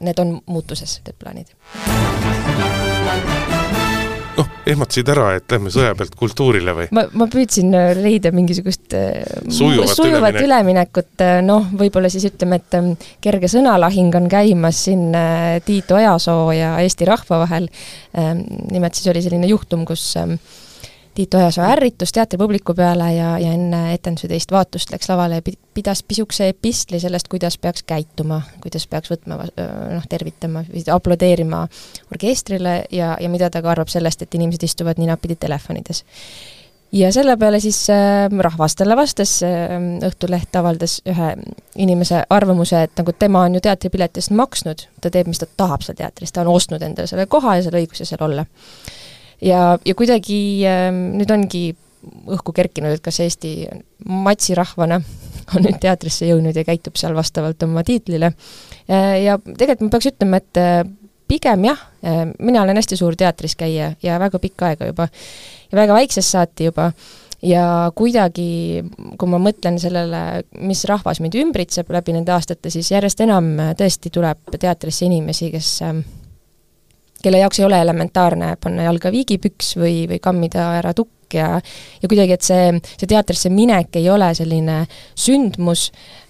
need on muutuses, need plaanid ehmatasid ära, et lähme sõja pealt kultuurile või? ma, ma püüdsin äh, leida mingisugust äh, sujuvat, sujuvat üleminek. üleminekut, äh, noh, võib-olla siis ütleme, et ähm, kerge sõnalahing on käimas siin Tiit Ojasoo ja Eesti rahva vahel. Ähm, nimelt siis oli selline juhtum, kus ähm, Tiit Ojasoo ärritus teatripubliku peale ja, ja enne etenduse teist vaatust läks lavale ja pidas pisukese epistli sellest, kuidas peaks käituma, kuidas peaks võtma, noh, tervitama, aplodeerima orkestrile ja, ja mida ta ka arvab sellest, et inimesed istuvad ninapidi telefonides. Ja selle peale siis äh, Rahvastele vastas äh,, Õhtuleht avaldas ühe inimese arvamuse, et nagu tema on ju teatripileti eest maksnud, ta teeb, mis ta tahab seal teatris, ta on ostnud endale selle koha ja selle õiguse seal olla ja, ja kuidagi äh, nüüd ongi õhku kerkinud, et kas Eesti matsirahvana on nüüd teatrisse jõudnud ja käitub seal vastavalt oma tiitlile. Äh, ja tegelikult ma peaks ütlema, et äh, pigem jah, äh, mina olen hästi suur teatris käija ja väga pikka aega juba ja väga väiksest saati juba ja kuidagi, kui ma mõtlen sellele, mis rahvas mind ümbritseb läbi nende aastate, siis järjest enam tõesti tuleb teatrisse inimesi, kes kelle jaoks ei ole elementaarne panna jalga viigipüks või, või kammida ära tukk ja ja kuidagi, et see, see teatrisse minek ei ole selline sündmus,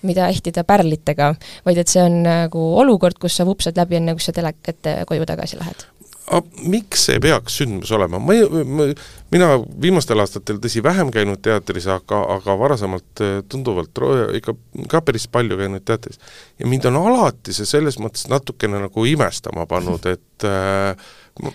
mida ehtida pärlitega, vaid et see on nagu olukord, kus sa vupsad läbi, enne kui sa teleka ette koju tagasi lähed miks see peaks sündmus olema, ma ei, mina viimastel aastatel tõsi, vähem käinud teatris, aga, aga varasemalt äh, tunduvalt ikka ka päris palju käinud teatris. ja mind on alati see selles mõttes natukene nagu imestama pannud, et äh,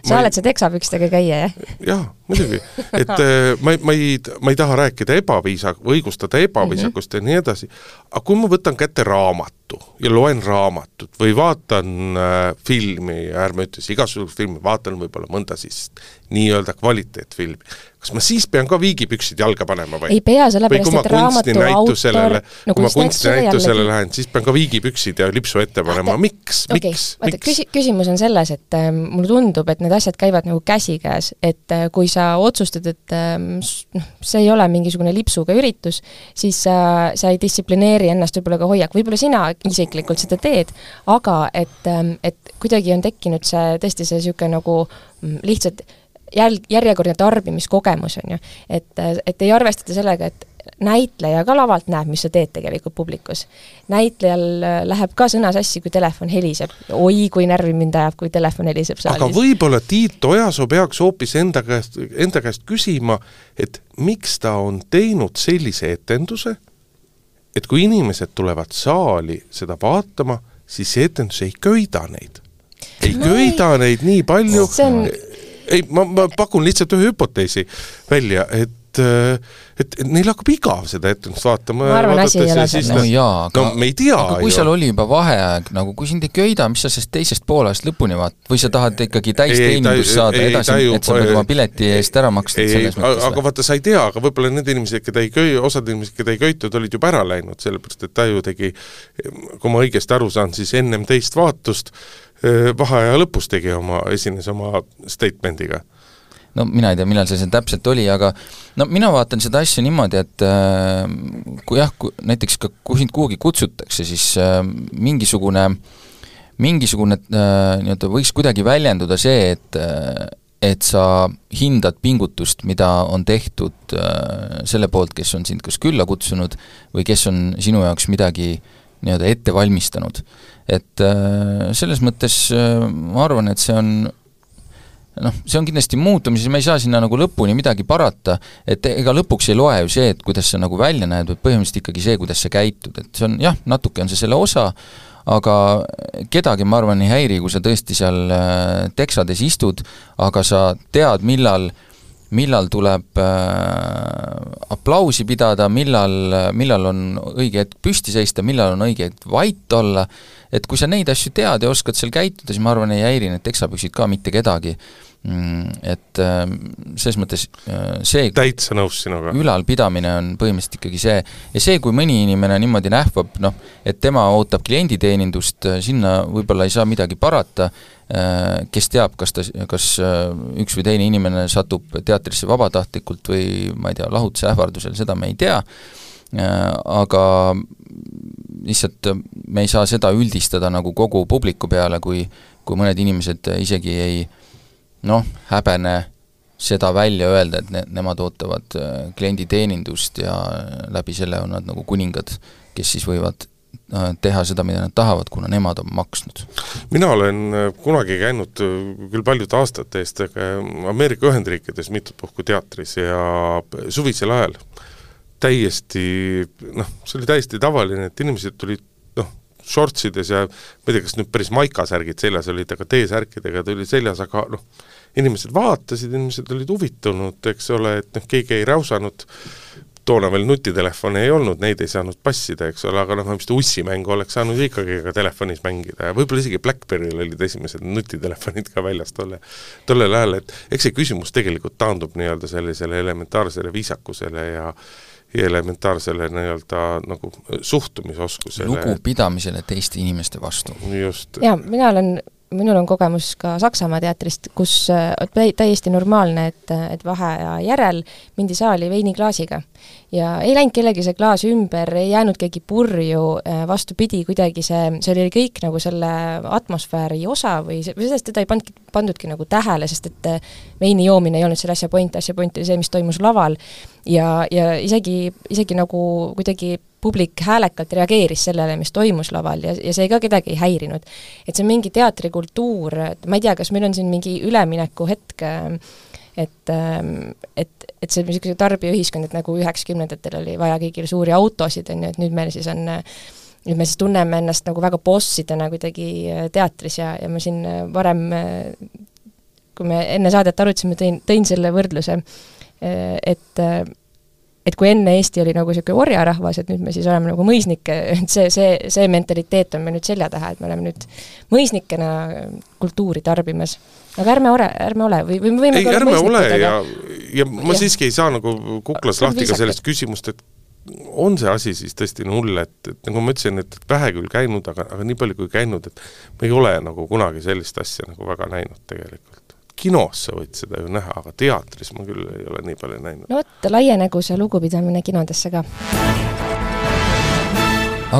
sa oled see teksapükstega käija, jah? jah, muidugi. et äh, ma, ma ei, ma ei taha rääkida ebaviisa-, õigustada ebaviisakust mm -hmm. ja nii edasi, aga kui ma võtan kätte raamatu ja loen raamatut või vaatan äh, filmi, ärme ütle siis igasugust filmi, vaatan võib-olla mõnda siis nii-öelda kvaliteetfilmi, kas ma siis pean ka viigipüksid jalga panema või? ei pea, sellepärast et raamatu autor no, kui ma kunstinäitusele lähen, siis pean ka viigipüksid ja lipsu ette panema, miks okay., miks, miks? küsi-, küsimus on selles, et äh, mulle tundub, et need asjad käivad nagu käsikäes, et äh, kui sa otsustad, et äh, noh, see ei ole mingisugune lipsuga üritus, siis äh, sa ei distsiplineeri ennast võib-olla ka hoiak, võib-olla sina isiklikult seda teed, aga et, ähm, et kuidagi on tekkinud see, tõesti see niisugune nagu mm, lihtsalt jälg, järjekordne tarbimiskogemus, on ju. et, et ei arvestata sellega, et näitleja ka lavalt näeb, mis sa teed tegelikult publikus. näitlejal läheb ka sõna sassi, kui telefon heliseb. oi, kui närvi mind ajab, kui telefon heliseb saalis. aga võib-olla Tiit Ojasoo peaks hoopis enda käest, enda käest küsima, et miks ta on teinud sellise etenduse, et kui inimesed tulevad saali seda vaatama, siis see etendus ei köida neid. ei no köida ei. neid nii palju, ei, ma, ma pakun lihtsalt ühe hüpoteesi välja, et et neil hakkab igav seda etendust vaatama. ma arvan, asi ei ole selles. no jaa, aga no, me ei tea aga kui seal oli juba vaheaeg, nagu kui sind ei köida, mis sa sellest teisest poolest lõpuni vaatad, või sa tahad ikkagi täisteenindust saada ei, edasi, et sa pead oma pileti eest ära maksma selles mõttes? aga vaata, sa ei tea, aga võib-olla need inimesed, keda ei köi, osad inimesed, keda ei köitud, olid juba ära läinud, sellepärast et ta ju tegi, kui ma õigesti aru saan, siis ennem teist vaatust vaheaja lõpus tegi oma, esines oma statement'iga no mina ei tea, millal see seal täpselt oli, aga no mina vaatan seda asja niimoodi, et äh, kui jah, kui näiteks ka, kui sind kuhugi kutsutakse, siis äh, mingisugune, mingisugune äh, nii-öelda võiks kuidagi väljenduda see, et äh, et sa hindad pingutust, mida on tehtud äh, selle poolt, kes on sind kas külla kutsunud või kes on sinu jaoks midagi nii-öelda ette valmistanud. Et äh, selles mõttes äh, ma arvan, et see on noh, see on kindlasti muutumises, me ei saa sinna nagu lõpuni midagi parata, et ega lõpuks ei loe ju see, et kuidas sa nagu välja näed, vaid põhimõtteliselt ikkagi see, kuidas sa käitud, et see on jah, natuke on see selle osa, aga kedagi, ma arvan, ei häiri, kui sa tõesti seal äh, teksades istud, aga sa tead, millal millal tuleb äh, aplausi pidada, millal, millal on õige hetk püsti seista, millal on õige hetk vait olla, et kui sa neid asju tead ja oskad seal käituda, siis ma arvan, ei häiri need teksapüksid ka mitte kedagi. Mm, et äh, selles mõttes äh, see täitsa nõus sinuga. ülalpidamine on põhimõtteliselt ikkagi see, ja see, kui mõni inimene niimoodi nähvab, noh, et tema ootab klienditeenindust, äh, sinna võib-olla ei saa midagi parata, kes teab, kas ta, kas üks või teine inimene satub teatrisse vabatahtlikult või ma ei tea, lahutuse ähvardusel, seda me ei tea, aga lihtsalt me ei saa seda üldistada nagu kogu publiku peale, kui kui mõned inimesed isegi ei äh, noh, häbene seda välja öelda, et ne-, nemad ootavad äh, klienditeenindust ja läbi selle on nad nagu kuningad, kes siis võivad äh, teha seda, mida nad tahavad, kuna nemad on maksnud. mina olen äh, kunagi käinud küll paljude aastate eest Ameerika Ühendriikides mitut puhku teatris ja suvisel ajal täiesti noh, see oli täiesti tavaline, et inimesed tulid noh, shortsides ja ma ei tea, kas nüüd päris maikasärgid seljas olid, aga T-särkidega tuli seljas, aga noh, inimesed vaatasid, inimesed olid huvitunud, eks ole, et noh, keegi ei räusanud, toona veel nutitelefone ei olnud, neid ei saanud passida, eks ole, aga noh, vist ussimängu oleks saanud ikkagi ka telefonis mängida ja võib-olla isegi BlackBerry'l olid esimesed nutitelefonid ka väljas tolle, tollel ajal, et eks see küsimus tegelikult taandub nii-öelda sellisele elementaarsele viisakusele ja elementaarsele nii-öelda nagu suhtumisoskusele. lugupidamisele teiste inimeste vastu. just. jaa, mina olen minul on kogemus ka Saksamaa teatrist, kus on täiesti normaalne, et, et vaheaja järel mindi saali veiniklaasiga. ja ei läinud kellelgi see klaas ümber, ei jäänud keegi purju, vastupidi, kuidagi see, see oli kõik nagu selle atmosfääri osa või või sellest teda ei pandudki, pandudki nagu tähele, sest et veini joomine ei olnud selle asja point, asja point oli see, mis toimus laval. ja, ja isegi, isegi nagu kuidagi publik häälekalt reageeris sellele, mis toimus laval ja, ja see ka kedagi ei häirinud. et see on mingi teatrikultuur, et ma ei tea, kas meil on siin mingi üleminekuhetk, et, et, et see niisugune tarbijaühiskond, et nagu üheksakümnendatel oli vaja kõigil suuri autosid, on ju, et nüüd meil siis on nüüd me siis tunneme ennast nagu väga bossidena kuidagi teatris ja, ja ma siin varem, kui me enne saadet arutasime, tõin, tõin selle võrdluse, et et kui enne Eesti oli nagu niisugune orjarahvas, et nüüd me siis oleme nagu mõisnike, et see, see, see mentaliteet on meil nüüd selja taha, et me oleme nüüd mõisnikena kultuuri tarbimas. aga ärme ole, ärme ole või, või me võime ei, ärme ole ja, ja ma ja. siiski ei saa nagu kuklas lahti ka sellest küsimust, et on see asi siis tõesti nii hull, et, et nagu ma ütlesin, et vähe küll käinud, aga, aga nii palju kui käinud, et me ei ole nagu kunagi sellist asja nagu väga näinud tegelikult kinos sa võid seda ju näha, aga teatris ma küll ei ole nii palju näinud. no vot, laienegu see lugupidamine kinodesse ka.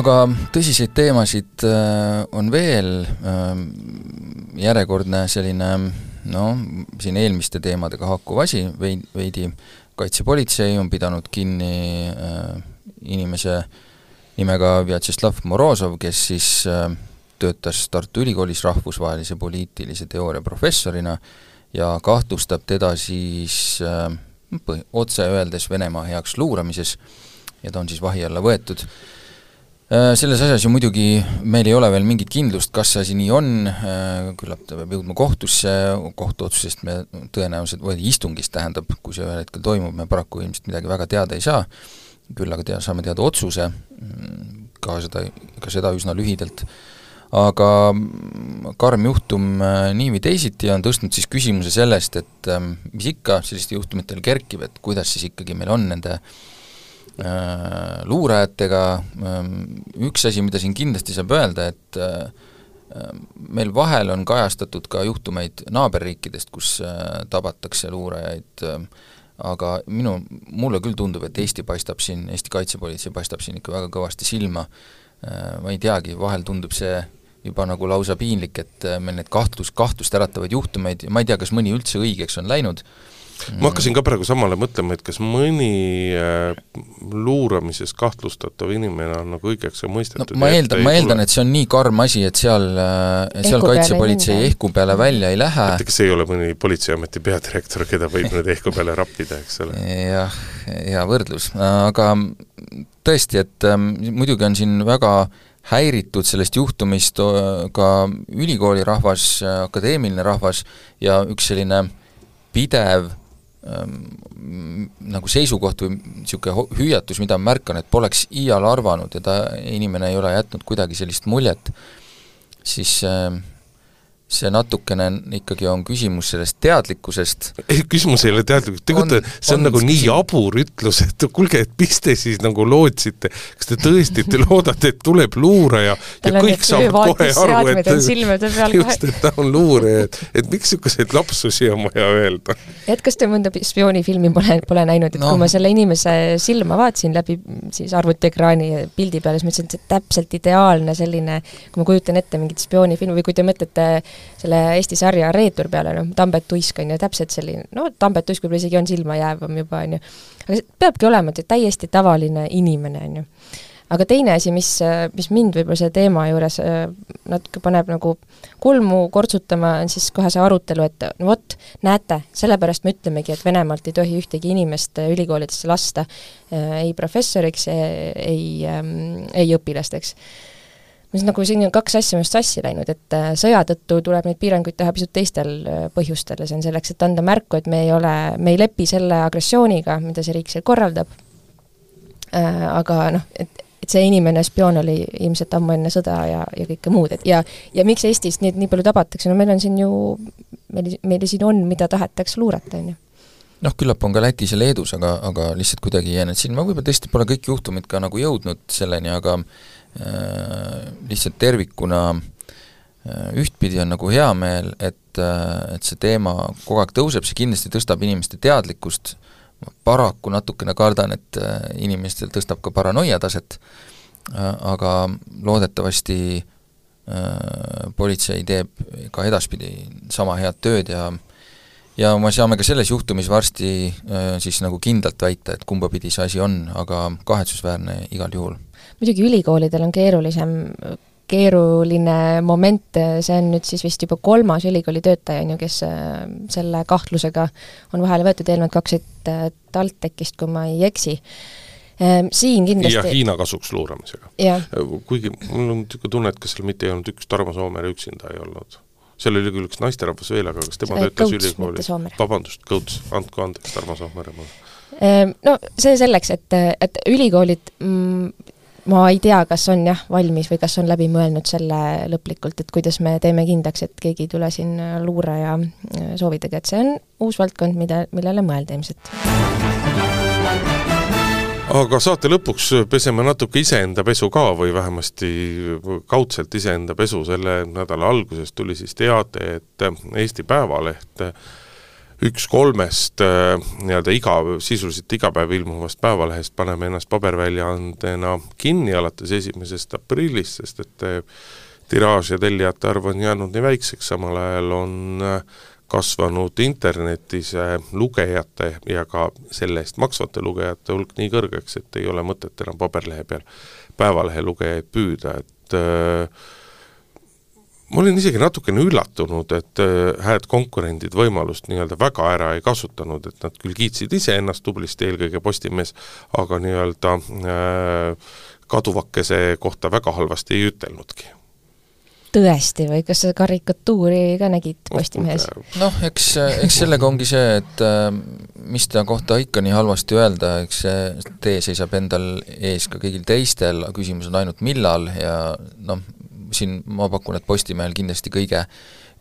aga tõsiseid teemasid äh, on veel, ähm, järjekordne selline noh, siin eelmiste teemadega haakuv asi, veidi, veidi kaitsepolitsei on pidanud kinni äh, inimese nimega Vjatšeslav Morozov, kes siis äh, töötas Tartu Ülikoolis rahvusvahelise poliitilise teooria professorina ja kahtlustab teda siis äh, otse öeldes Venemaa heaks luuramises ja ta on siis vahi alla võetud äh,. Selles asjas ju muidugi meil ei ole veel mingit kindlust, kas see asi nii on äh,, küllap ta peab jõudma kohtusse, kohtuotsusest me tõenäoliselt, või istungist tähendab, kui see ühel hetkel toimub, me paraku ilmselt midagi väga teada ei saa, küll aga tea, saame teada otsuse, ka seda, ka seda üsna lühidalt aga karm juhtum äh, nii või teisiti on tõstnud siis küsimuse sellest, et ähm, mis ikka sellistel juhtumitel kerkib, et kuidas siis ikkagi meil on nende äh, luurajatega, ähm, üks asi, mida siin kindlasti saab öelda, et äh, meil vahel on kajastatud ka juhtumeid naaberriikidest, kus tabatakse luurajaid, aga minu, mulle küll tundub, et Eesti paistab siin, Eesti kaitsepolitsei paistab siin ikka väga kõvasti silma, ma ei teagi, vahel tundub see juba nagu lausa piinlik, et äh, meil neid kahtlus, kahtlust äratavaid juhtumeid. Ja ma ei tea, kas mõni üldse õigeks on läinud, ma hakkasin ka praegu samale mõtlema, et kas mõni äh, luuramises kahtlustatav inimene on nagu õigeks mõistetud no ma eeldan, ma eeldan, et see on nii karm asi, et seal, äh, seal kaitsepolitsei ehku peale välja ei lähe. et ega see ei ole mõni Politseiameti peadirektor, keda võib nüüd ehku peale rappida, eks ole. jah, hea võrdlus, aga tõesti, et ähm, muidugi on siin väga häiritud sellest juhtumist ka ülikooli rahvas, akadeemiline rahvas ja üks selline pidev ähm, nagu seisukoht või niisugune hüüatus, mida ma märkan, et poleks iial arvanud ja ta, inimene ei ole jätnud kuidagi sellist muljet, siis äh, see natukene ikkagi on küsimus sellest teadlikkusest. ei, küsimus ei ole teadlikkus, tegelikult see on, on nagu nii küsimus. jabur ütlus, et kuulge, et mis te siis nagu lootsite, kas te tõesti te loodate, et tuleb luuraja ja kõik saavad kohe aru, et just, et ta on luuraja, et, et miks niisuguseid lapsusi on vaja öelda? et kas te mõnda spioonifilmi pole, pole näinud, et no. kui ma selle inimese silma vaatasin läbi siis arvutiekraani pildi peale, siis mõtlesin, et see täpselt ideaalne selline, kui ma kujutan ette mingit spioonifilmi või kui te mõtlete selle Eesti sarja Reetur peale, noh, Tambet Tuisk on ju täpselt selline, no Tambet Tuisk võib-olla isegi on silmajäävam juba, on ju, aga peabki olema täiesti tavaline inimene, on ju. aga teine asi, mis, mis mind võib-olla selle teema juures äh, natuke paneb nagu kulmu kortsutama, on siis kohe see arutelu, et no vot, näete, sellepärast me ütlemegi, et Venemaalt ei tohi ühtegi inimest äh, ülikoolidesse lasta äh, ei professoriks, ei, ähm, ei õpilasteks mis nagu siin on kaks asja minust sassi läinud, et äh, sõja tõttu tuleb neid piiranguid teha pisut teistel äh, põhjustel ja see on selleks, et anda märku, et me ei ole, me ei lepi selle agressiooniga, mida see riik seal korraldab, äh, aga noh, et, et see inimene, spioon oli ilmselt ammu enne sõda ja, ja kõike muud, et ja ja miks Eestis neid nii palju tabatakse, no meil on siin ju, meil, meil siin on, mida tahetakse luurata, on ju. Noh, küllap on ka Lätis ja Leedus, aga, aga lihtsalt kuidagi ei jäänud silma, võib-olla tõesti pole kõik juhtumid ka nagu jõudnud selleni, aga Äh, lihtsalt tervikuna äh, ühtpidi on nagu hea meel, et, äh, et see teema kogu aeg tõuseb, see kindlasti tõstab inimeste teadlikkust, paraku natukene kardan, et inimestel tõstab ka paranoia taset, aga loodetavasti politsei teeb ka edaspidi sama head tööd ja ja me saame ka selles juhtumis varsti siis nagu kindlalt väita, et kumba pidi see asi on, aga kahetsusväärne igal juhul muidugi ülikoolidel on keerulisem, keeruline moment, see on nüüd siis vist juba kolmas ülikooli töötaja, on ju, kes äh, selle kahtlusega on vahele võetud, eelnevalt kaks olid äh, TalTechist, kui ma ei eksi ähm, siin kindlasti ja Hiina kasuks luuramisega. kuigi mul on niisugune tunne, et kas seal mitte ei olnud üks Tarmo Soomere üksinda ei olnud. seal oli küll üks naisterahvas veel, aga kas tema töötas ülikoolis? vabandust, Kõuts, andku andeks, Tarmo Soomere mulle. No see selleks, et, et ülikoolid mm, ma ei tea, kas on jah, valmis või kas on läbi mõelnud selle lõplikult, et kuidas me teeme kindlaks, et keegi ei tule siin luure ja äh, soovidega, et see on uus valdkond, mida, millele mõelda ilmselt. aga saate lõpuks peseme natuke iseenda pesu ka või vähemasti kaudselt iseenda pesu, selle nädala alguses tuli siis teade, et Eesti Päevaleht üks kolmest äh, nii-öelda iga, sisuliselt iga päev ilmuvast päevalehest paneme ennast paberväljaandena kinni alates esimesest aprillist, sest et äh, tiraaž ja tellijate arv on jäänud nii väikseks, samal ajal on äh, kasvanud internetis lugejate ja ka selle eest maksvate lugejate hulk nii kõrgeks, et ei ole mõtet enam paberlehe peal päevalehe lugejaid püüda, et äh, ma olin isegi natukene üllatunud, et äh, hääd konkurendid võimalust nii-öelda väga ära ei kasutanud, et nad küll kiitsid iseennast tublisti, eelkõige Postimees, aga nii-öelda äh, kaduvakese kohta väga halvasti ei ütelnudki tõesti või kas sa karikatuuri ka nägid Postimehes? noh, eks, eks sellega ongi see, et äh, mis ta kohta ikka nii halvasti öelda, eks see tee seisab endal ees ka kõigil teistel, küsimus on ainult millal ja noh, siin ma pakun, et Postimehel kindlasti kõige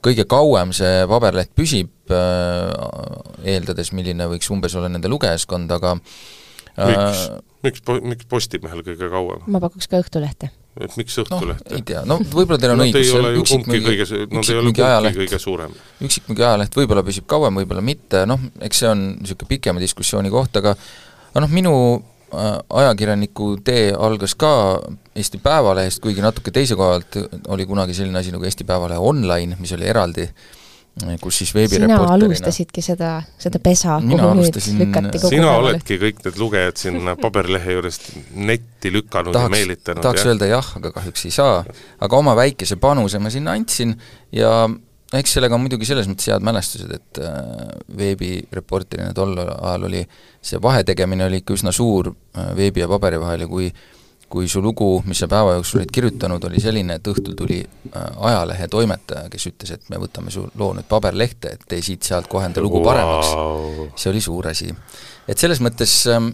kõige kauem see paberleht püsib, äh, eeldades, milline võiks umbes olla nende lugejaskond, aga äh, miks, miks, miks Postimehel kõige kauem? ma pakuks ka Õhtulehte. et miks Õhtulehte no,? ei tea, no võib-olla teil on no, õigus, üksikmüügi, kõige suurem. üksikmüügi ajaleht võib-olla püsib kauem, võib-olla mitte, noh, eks see on niisugune pikema diskussiooni koht, aga aga noh, minu ajakirjaniku tee algas ka Eesti Päevalehest, kuigi natuke teise koha alt oli kunagi selline asi nagu Eesti Päevalehe Online, mis oli eraldi kus siis sina veebireporterina alustasidki seda, seda pesa, kuhu nüüd alustasin- lükati kogu sina päevale. oledki kõik need lugejad sinna paberlehe juurest netti lükanud ja tahaks, meelitanud, tahaks jah? öelda jah, aga kahjuks ei saa, aga oma väikese panuse ma sinna andsin ja eks sellega on muidugi selles mõttes head mälestused, et äh, veebireporterina tol ajal oli see vahetegemine oli ikka üsna suur äh, veebi ja paberi vahel ja kui kui su lugu, mis sa päeva jooksul olid kirjutanud, oli selline, et õhtul tuli äh, ajalehe toimetaja, kes ütles, et me võtame su loo nüüd paberlehte, et tee siit-sealt kohe enda lugu paremaks wow. see oli suur asi. et selles mõttes ähm,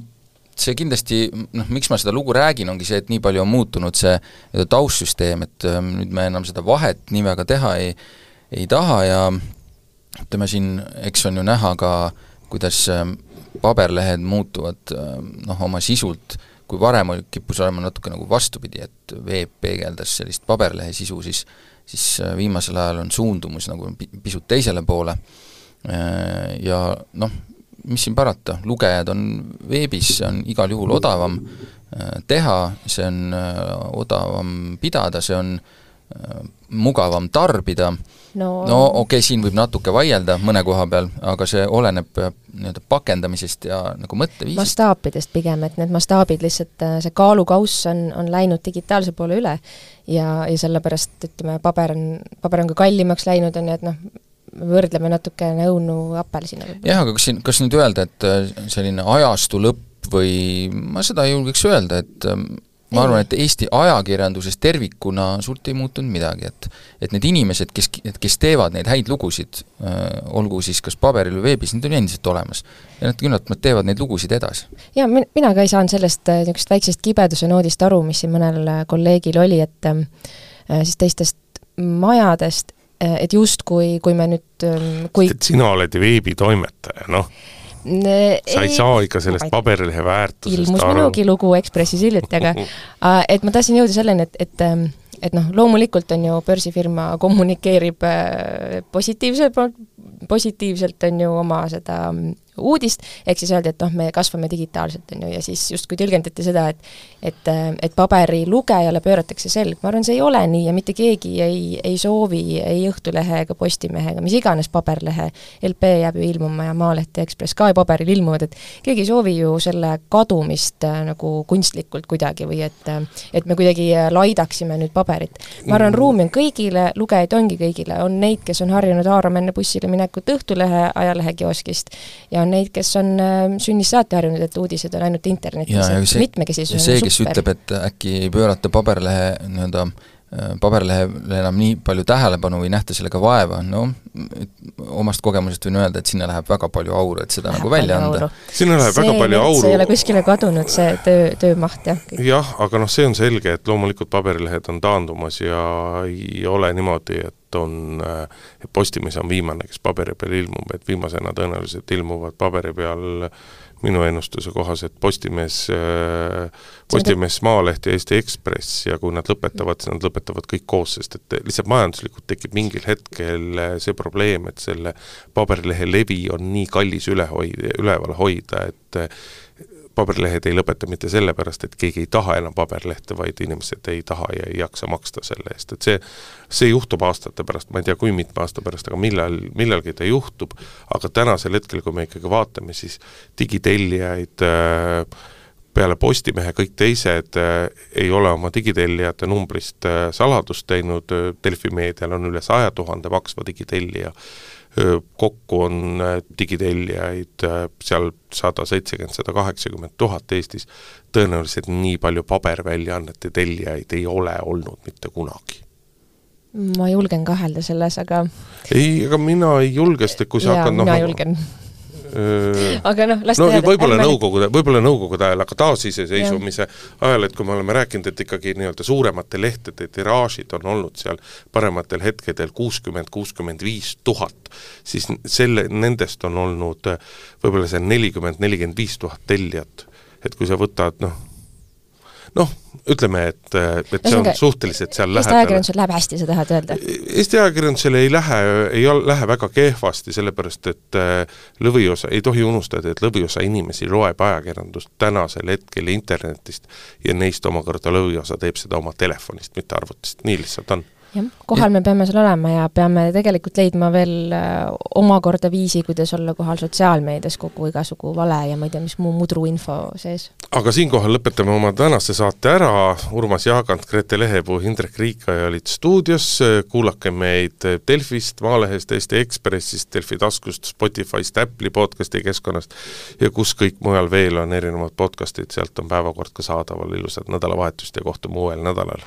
see kindlasti, noh, miks ma seda lugu räägin, ongi see, et nii palju on muutunud see nii-öelda taustsüsteem, et ähm, nüüd me enam seda vahet nii väga teha ei, ei taha ja ütleme siin, eks on ju näha ka, kuidas ähm, paberlehed muutuvad ähm, noh, oma sisult, kui varem oli, kippus olema natuke nagu vastupidi, et veeb peegeldas sellist paberlehe sisu, siis siis äh, viimasel ajal on suundumus nagu pi-, pisut teisele poole Äh, ja noh, mis siin parata, lugejad on veebis, see on igal juhul odavam äh, teha, see on äh, odavam pidada, see on äh, mugavam tarbida, no, no okei okay,, siin võib natuke vaielda mõne koha peal, aga see oleneb äh, nii-öelda pakendamisest ja nagu mõtteviisist. mastaapidest pigem, et need mastaabid lihtsalt, see kaalukauss on, on läinud digitaalse poole üle ja, ja sellepärast ütleme, paber on, paber on ka kallimaks läinud, on ju, et noh, võrdleme natukene õunu apelsina võib-olla. jah, aga kas siin, kas nüüd öelda, et äh, selline ajastu lõpp või ma seda ei julgeks öelda, et ähm, ma arvan, et Eesti ajakirjanduses tervikuna suurt ei muutunud midagi, et et need inimesed, kes, kes teevad neid häid lugusid äh,, olgu siis kas paberil või veebis, need on endiselt olemas. ja nad küllap nad teevad neid lugusid edasi. jaa, min-, mina ka ei saanud sellest äh, niisugust väiksest kibeduse noodist aru, mis siin mõnel äh, kolleegil oli, et äh, siis teistest majadest, et justkui, kui me nüüd ähm, kui et sina oled veebitoimetaja, noh, sa ei saa ikka sellest paberlehe väärtusest ilmus aru. minugi lugu Ekspressis hiljuti, aga et ma tahtsin jõuda selleni, et, et ähm, et noh, loomulikult on ju börsifirma kommunikeerib äh, positiivselt, positiivselt on ju oma seda mm, uudist, ehk siis öeldi, et noh, me kasvame digitaalselt, on ju, ja siis justkui tõlgendati seda, et et, et paberilugejale pööratakse selg, ma arvan, see ei ole nii ja mitte keegi ei, ei soovi ei Õhtulehe ega Postimehe ega mis iganes paberlehe, LP jääb ju ilmuma ja Maaleht ja Ekspress ka paberil ilmuvad, et keegi ei soovi ju selle kadumist äh, nagu kunstlikult kuidagi või et et me kuidagi äh, laidaksime nüüd paberit. ma arvan, ruumi on kõigile, lugejaid ongi kõigile, on neid, kes on harjunud haarama enne bussile minekut Õhtulehe ajalehekioskist ja on neid, kes on äh, sünnist saati harjunud, et uudised on ainult internetis, et mitmekesisus on see, kes super. ütleb, et äkki pöörata paberlehe nii-öelda äh, paberlehele enam nii palju tähelepanu või ei nähta sellega vaeva, no omast kogemusest võin öelda, et sinna läheb väga palju auru, et seda nagu välja anda. sinna läheb väga palju auru. see ei ole kuskile kadunud, see töö, töömaht, jah. jah, aga noh, see on selge, et loomulikult paberilehed on taandumas ja ei ole niimoodi, et on, et Postimees on viimane, kes paberi peal ilmub, et viimasena tõenäoliselt ilmuvad paberi peal minu ennustuse kohaselt Postimees, Postimees, Maaleht ja Eesti Ekspress ja kui nad lõpetavad, siis nad lõpetavad kõik koos, sest et lihtsalt majanduslikult tekib mingil hetkel see probleem, et selle paberilehe levi on nii kallis üle hoida, üleval hoida, et paberilehed ei lõpeta mitte sellepärast, et keegi ei taha enam paberlehte, vaid inimesed ei taha ja ei jaksa maksta selle eest, et see see juhtub aastate pärast, ma ei tea, kui mitme aasta pärast, aga millal, millalgi ta juhtub, aga tänasel hetkel, kui me ikkagi vaatame, siis digitellijaid äh, peale Postimehe kõik teised äh, ei ole oma digitellijate numbrist äh, saladust teinud, Delfi meedial on üle saja tuhande maksva digitellija, kokku on digitellijaid seal sada seitsekümmend, sada kaheksakümmend tuhat Eestis, tõenäoliselt nii palju paberväljaannete tellijaid ei ole olnud mitte kunagi. ma julgen kahelda selles, aga ei, ega mina ei julge, sest et kui sa jaa, hakkad noh aga noh, las no võib-olla Nõukogude, võib-olla Nõukogude ajal, aga taasiseseisvumise ajal, et kui me oleme rääkinud, et ikkagi nii-öelda suuremate lehtede tiraažid on olnud seal parematel hetkedel kuuskümmend, kuuskümmend viis tuhat, siis selle, nendest on olnud võib-olla see nelikümmend, nelikümmend viis tuhat tellijat. et kui sa võtad noh, noh, ütleme, et, et see on Ühesõnaga, suhteliselt seal Eesti lähedal. ajakirjandusel läheb hästi, sa tahad öelda? Eesti ajakirjandusel ei lähe, ei lähe väga kehvasti, sellepärast et äh, lõviosa, ei tohi unustada, et lõviosa inimesi loeb ajakirjandust tänasel hetkel internetist ja neist omakorda lõviosa teeb seda oma telefonist, mitte arvutist, nii lihtsalt on jah, kohal me peame seal olema ja peame tegelikult leidma veel äh, omakorda viisi, kuidas olla kohal sotsiaalmeedias kogu igasugu vale ja ma ei tea, mis muu mudruinfo sees. aga siinkohal lõpetame oma tänase saate ära, Urmas Jaagant, Grete Lehepuu, Indrek Riikaja olid stuudios, kuulake meid Delfist, Maalehest, Eesti Ekspressist, Delfi taskust, Spotify'st, Apple'i podcasti keskkonnast ja kus kõik mujal veel on erinevad podcastid, sealt on päevakord ka saadaval, ilusat nädalavahetust ja kohtume uuel nädalal!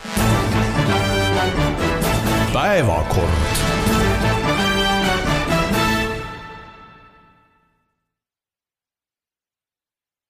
Päevakord